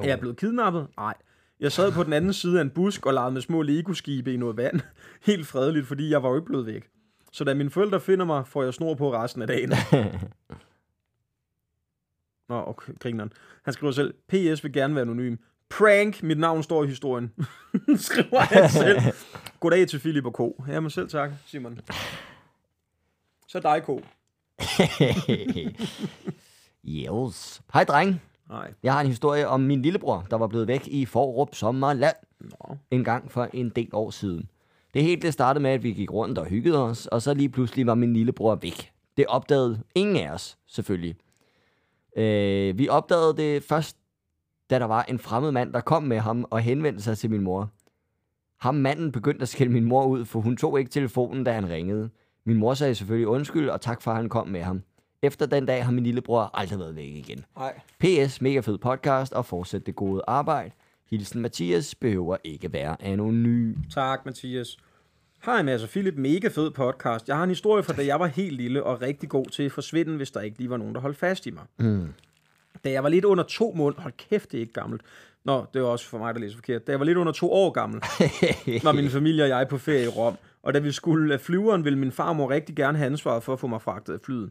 Oh. Er jeg blevet kidnappet? Nej. Jeg sad på den anden side af en busk og legede med små Lego-skibe i noget vand. [laughs] Helt fredeligt, fordi jeg var jo ikke blevet væk. Så da mine forældre finder mig, får jeg snor på resten af dagen. [laughs] Nå, okay, grineren. Han skriver selv, PS vil gerne være anonym. Prank, mit navn står i historien. [laughs] skriver han selv. Goddag til Philip og K. Jamen selv tak, Simon. Så dig, K. yes. Hej dreng. Nej. Jeg har en historie om min lillebror, der var blevet væk i Forrup Sommerland Nå. en gang for en del år siden. Det hele det startede med, at vi gik rundt og hyggede os, og så lige pludselig var min lillebror væk. Det opdagede ingen af os, selvfølgelig. Øh, vi opdagede det først, da der var en fremmed mand, der kom med ham og henvendte sig til min mor. Ham manden begyndte at skælde min mor ud, for hun tog ikke telefonen, da han ringede. Min mor sagde selvfølgelig undskyld, og tak for, at han kom med ham. Efter den dag har min lillebror aldrig været væk igen. Nej. PS, mega fed podcast, og fortsæt det gode arbejde. Hilsen Mathias behøver ikke være anonym. Tak, Mathias. Hej Mads og Philip, mega fed podcast. Jeg har en historie fra da jeg var helt lille og rigtig god til at forsvinde, hvis der ikke lige var nogen, der holdt fast i mig. Mm. Da jeg var lidt under to måneder... Hold kæft, det er ikke gammelt. Nå, det var også for mig, der læser forkert. Da jeg var lidt under to år gammel, [laughs] var min familie og jeg på ferie i Rom. Og da vi skulle af flyveren, ville min farmor rigtig gerne have ansvaret for at få mig fragtet af flyet.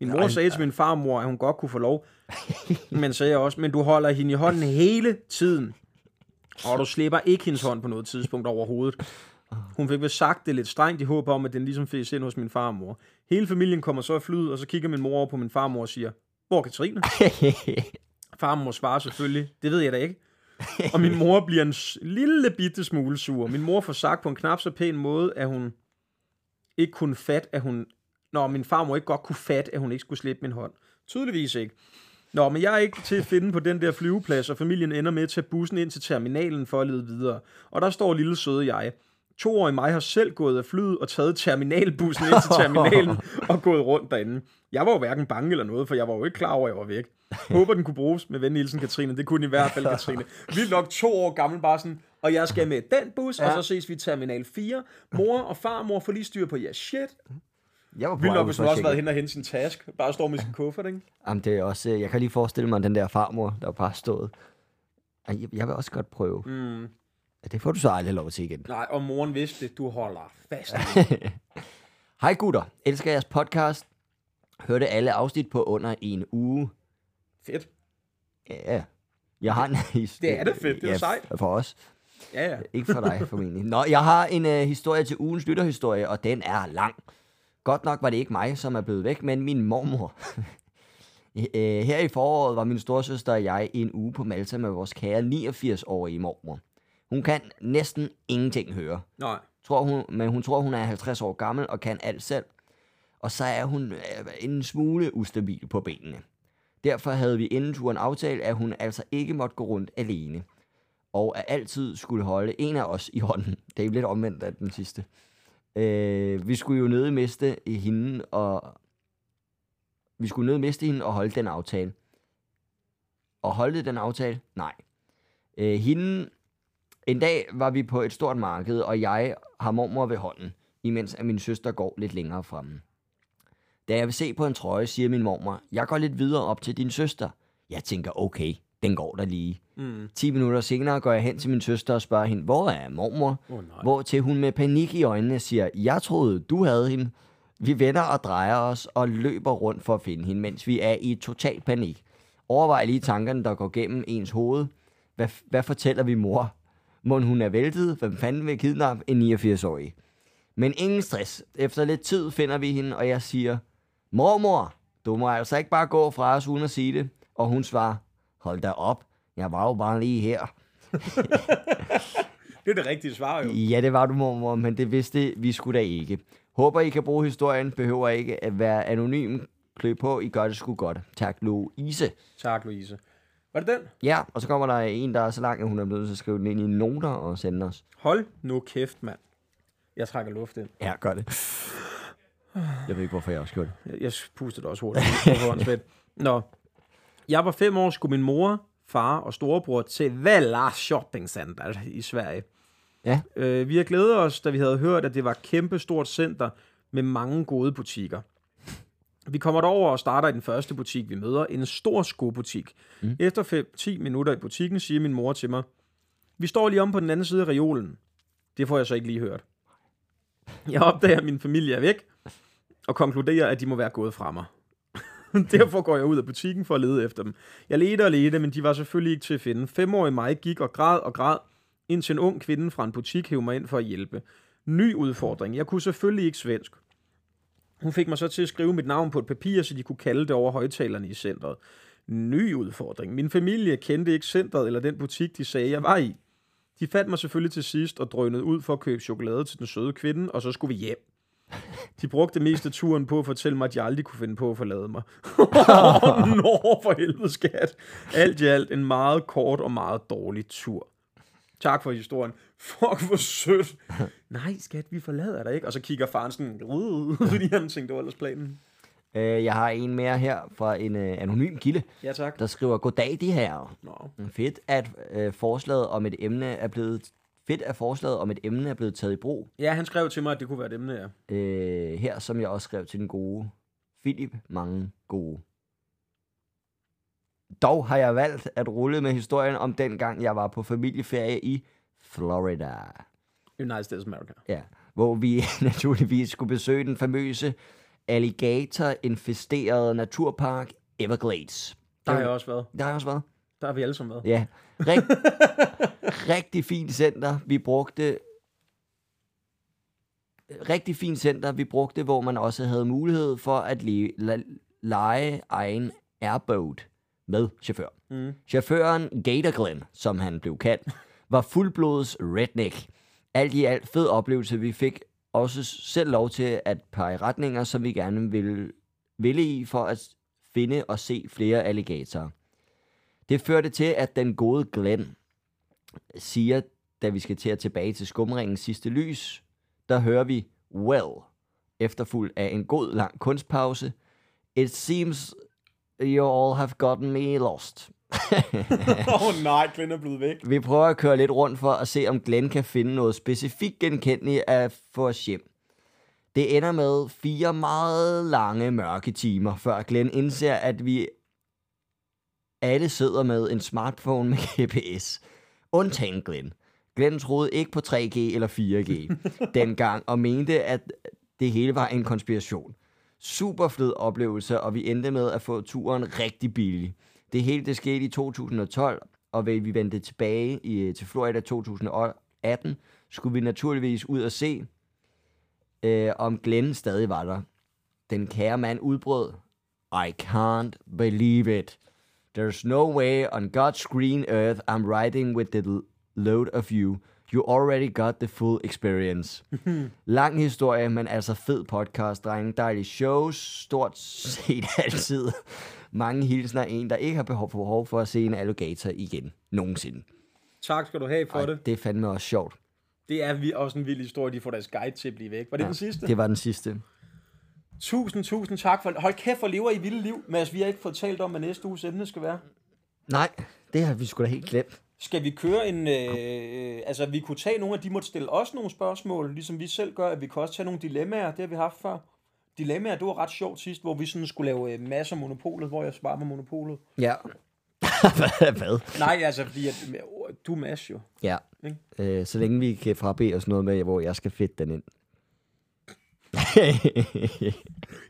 Min mor sagde til min farmor, at hun godt kunne få lov. Men sagde også, men du holder hende i hånden hele tiden. Og du slipper ikke hendes hånd på noget tidspunkt overhovedet. Hun fik vel sagt det lidt strengt i håb om, at den ligesom fik ind hos min farmor. Hele familien kommer så af flyet, og så kigger min mor over på min farmor og siger, hvor er Katrine? [laughs] Farmor svarer selvfølgelig, det ved jeg da ikke. Og min mor bliver en lille bitte smule sur. Min mor får sagt på en knap så pæn måde, at hun ikke kunne fatte, at hun... Nå, min farmor ikke godt kunne fatte, at hun ikke skulle slippe min hånd. Tydeligvis ikke. Nå, men jeg er ikke til at finde på den der flyveplads, og familien ender med at tage bussen ind til terminalen for at lede videre. Og der står lille søde jeg. Toårig mig har selv gået af flyet og taget terminalbussen ind til terminalen [laughs] og gået rundt derinde. Jeg var jo hverken bange eller noget, for jeg var jo ikke klar over, at jeg var væk. Håber, den kunne bruges med venlig hilsen Katrine. Det kunne den i hvert fald, Katrine. Vildt nok to år gammel, bare sådan, og jeg skal med den bus, ja. og så ses vi i terminal 4. Mor og farmor får lige styr på jeres shit. Jeg var på Vildt nok, hvis at også været hen og hente sin task. Bare står med sin kuffert, ikke? Jamen, det er også, øh, jeg kan lige forestille mig den der farmor, der bare stået. Jeg, jeg vil også godt prøve. Mm. Ja, det får du så aldrig lov til igen. Nej, og moren vidste det. Du holder fast. [laughs] Hej gutter, elsker jeres podcast. Hørte alle afsnit på under en uge. Fedt. Ja, jeg har en historie. Det er da fedt, det er ja, sejt. For os. Ja, ja. Ikke for dig, formentlig. Nå, jeg har en uh, historie til ugens lytterhistorie, og den er lang. Godt nok var det ikke mig, som er blevet væk, men min mormor. [laughs] Øh, Her i foråret var min storsøster og jeg i en uge på Malta med vores kære 89-årige mormor. Hun kan næsten ingenting høre. Nej. Tror hun, men hun tror, hun er 50 år gammel og kan alt selv. Og så er hun øh, en smule ustabil på benene. Derfor havde vi inden turen aftalt, at hun altså ikke måtte gå rundt alene. Og at altid skulle holde en af os i hånden. Det er jo lidt omvendt af den sidste. Øh, vi skulle jo nødt miste i hende og... Vi skulle nødt miste hende og holde den aftale. Og holde den aftale? Nej. Øh, hende en dag var vi på et stort marked, og jeg har mormor ved hånden, imens at min søster går lidt længere fremme. Da jeg vil se på en trøje, siger min mormor, jeg går lidt videre op til din søster. Jeg tænker, okay, den går der lige. Mm. 10 minutter senere går jeg hen til min søster og spørger hende, hvor er mormor? Nej. Hvor til hun med panik i øjnene siger, jeg troede, du havde hende. Vi vender og drejer os og løber rundt for at finde hende, mens vi er i total panik. Overvej lige tankerne, der går gennem ens hoved. Hvad, hvad fortæller vi mor? Må hun er væltet? Hvem fanden vil kidnappe en 89-årig? Men ingen stress. Efter lidt tid finder vi hende, og jeg siger, Mormor, du må altså ikke bare gå fra os uden at sige det. Og hun svarer, hold da op, jeg var jo bare lige her. [laughs] Det er det rigtige svar, jo. Ja, det var du, mormor, men det vidste vi skulle da ikke. Håber, I kan bruge historien. Behøver ikke at være anonym. Klø på, I gør det sgu godt. Tak, Louise. Tak, Louise. Var det den? Ja, og så kommer der en, der er så lang, at hun er blevet til at skrive den ind i noter og sende os. Hold nu kæft, mand. Jeg trækker luft ind. Ja, gør det. Jeg ved ikke, hvorfor jeg også gjorde det. Jeg, jeg puster det også hurtigt. Det [laughs] var. Nå. Jeg var fem år, skulle min mor, far og storebror til Vella Shopping Center i Sverige. Ja. Øh, vi har glædet os, da vi havde hørt, at det var et kæmpe stort center med mange gode butikker. Vi kommer derover og starter i den første butik, vi møder. En stor skobutik. Mm. Efter 5-10 minutter i butikken, siger min mor til mig, vi står lige om på den anden side af reolen. Det får jeg så ikke lige hørt. Jeg opdager, at min familie er væk, og konkluderer, at de må være gået fra mig. [laughs] Derfor går jeg ud af butikken for at lede efter dem. Jeg ledte og ledte, men de var selvfølgelig ikke til at finde. Femårig mig gik og græd og græd, indtil en ung kvinde fra en butik hævde mig ind for at hjælpe. Ny udfordring. Jeg kunne selvfølgelig ikke svensk. Hun fik mig så til at skrive mit navn på et papir, så de kunne kalde det over højtalerne i centret. Ny udfordring. Min familie kendte ikke centret eller den butik, de sagde, jeg var i. De fandt mig selvfølgelig til sidst og drønede ud for at købe chokolade til den søde kvinde, og så skulle vi hjem. [laughs] De brugte mest af turen på at fortælle mig, at jeg aldrig kunne finde på at forlade mig. [laughs] Nå, for helvede skat. Alt i alt en meget kort og meget dårlig tur. Tak for historien. Fuck, hvor sødt. Nej, skat, vi forlader dig ikke. Og så kigger faren sådan, fordi han tænkte, det var ellers planen. Øh, jeg har en mere her fra en øh, anonym kilde, Ja, tak. der skriver, Goddag de her. Nå. Fedt, at øh, forslaget om et emne er blevet fedt, at forslaget om et emne er blevet taget i brug. Ja, han skrev til mig, at det kunne være et emne, ja. Øh, her, som jeg også skrev til den gode Philip, mange gode. Dog har jeg valgt at rulle med historien om den gang, jeg var på familieferie i Florida. United States of America. Ja, hvor vi [laughs] naturligvis skulle besøge den famøse alligator-infesterede naturpark Everglades. Der har jeg også været. Der har jeg også været. Der har vi alle sammen været. Ja, Rig, [laughs] rigtig fint center. Vi brugte rigtig fint center, vi brugte, hvor man også havde mulighed for at le, la, lege egen airboat med chauffør. Mm. Chaufføren Gator Glenn, som han blev kaldt, var fuldblods redneck. Alt i alt fed oplevelse. Vi fik også selv lov til at pege retninger, som vi gerne ville, ville i for at finde og se flere alligatorer. Det førte til, at den gode Glenn siger, da vi skal til at tilbage til skumringens sidste lys, der hører vi well, efterfulgt af en god lang kunstpause. It seems you all have gotten me lost. [laughs] Åh oh, nej, Glenn er blevet væk. Vi prøver at køre lidt rundt for at se, om Glenn kan finde noget specifikt genkendeligt få os hjem. Det ender med fire meget lange mørke timer, før Glenn indser, at vi Alle sidder med en smartphone med [laughs] GPS. Undtagen Glenn. Glenn troede ikke på 3G eller 4G [laughs] dengang, og mente, at det hele var en konspiration. Super fed oplevelse, og vi endte med at få turen rigtig billig. Det hele det skete i 2012, og ved vi vendte tilbage i, til Florida 2018, skulle vi naturligvis ud og se, øh, om Glenn stadig var der. Den kære mand udbrød, I can't believe it. There's no way on God's green earth I'm riding with the load of you. You already got the full experience. [laughs] Lang historie, men altså fed podcast, drenge. Dejlige shows, stort set [laughs] altid. Mange hilsner en, der ikke har behov for, behov for at se en alligator igen. Nogensinde. Tak skal du have for Ej, det. det er fandme også sjovt. Det er vi også en vild historie, de får deres guide til at blive væk. Var det ja, den sidste? Det var den sidste. Tusind, tusind tak for Hold kæft, for lever I vilde liv. Mads, vi har ikke fået talt om, hvad næste uges emne skal være. Nej, det har vi sgu da helt glemt. Skal vi køre en... Øh, altså, vi kunne tage nogle af de, måtte stille os nogle spørgsmål, ligesom vi selv gør, at vi kan også tage nogle dilemmaer, det har vi haft før. Dilemmaer, det var ret sjovt sidst, hvor vi sådan skulle lave øh, masser af monopolet, hvor jeg svarer med monopolet. Ja. Hvad? [laughs] Hvad? Nej, altså, fordi at, du er Mads jo. Ja. Ikke? Øh, så længe vi kan frabe os noget med, hvor jeg skal fedte den ind. [laughs]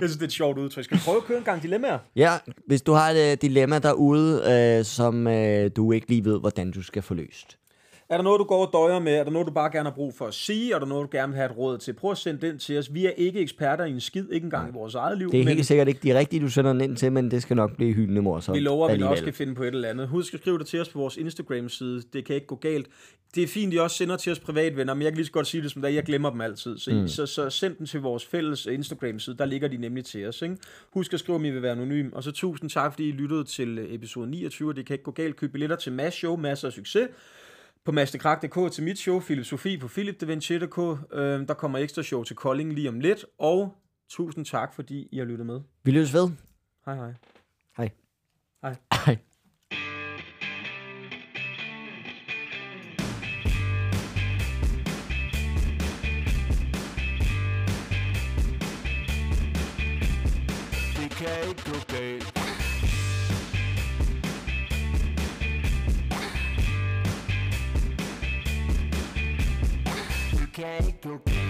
Jeg synes, det er et sjovt udtryk. Skal vi prøve at køre en gang dilemmaer? ja, hvis du har et uh, dilemma derude, øh, som øh, du ikke lige ved, hvordan du skal få løst. Er der noget, du går og døjer med? Er der noget, du bare gerne har brug for at sige? Er der noget, du gerne vil have et råd til? Prøv at sende den til os. Vi er ikke eksperter i en skid, ikke engang i vores eget liv. Det er men helt sikkert ikke de rigtige, du sender den ind til, men det skal nok blive hyldende morsomt. vi lover, at vi også skal finde på et eller andet. Husk at skrive det til os på vores Instagram-side. Det kan ikke gå galt. Det er fint, I også sender til os privatvenner, men jeg kan lige så godt sige det som er. Jeg glemmer dem altid. Så, mm. så, så send den til vores fælles Instagram-side. Der ligger de nemlig til os. Ikke? Husk at skrive, om I vil være anonym. Og så tusind tak, fordi I lyttede til øh, episode 29. Det kan ikke gå galt. Køb billetter til Mads Show. Masser af succes på masterkrak.dk til mit show, Filosofi på philipdevinci.dk. Øh, der kommer ekstra show til Kolding lige om lidt, og tusind tak, fordi I har lyttet med. Vi løs ved. Hej hej. Hej. Hej. Hej. Det kan ikke gå galt. Det kan ikke gå galt.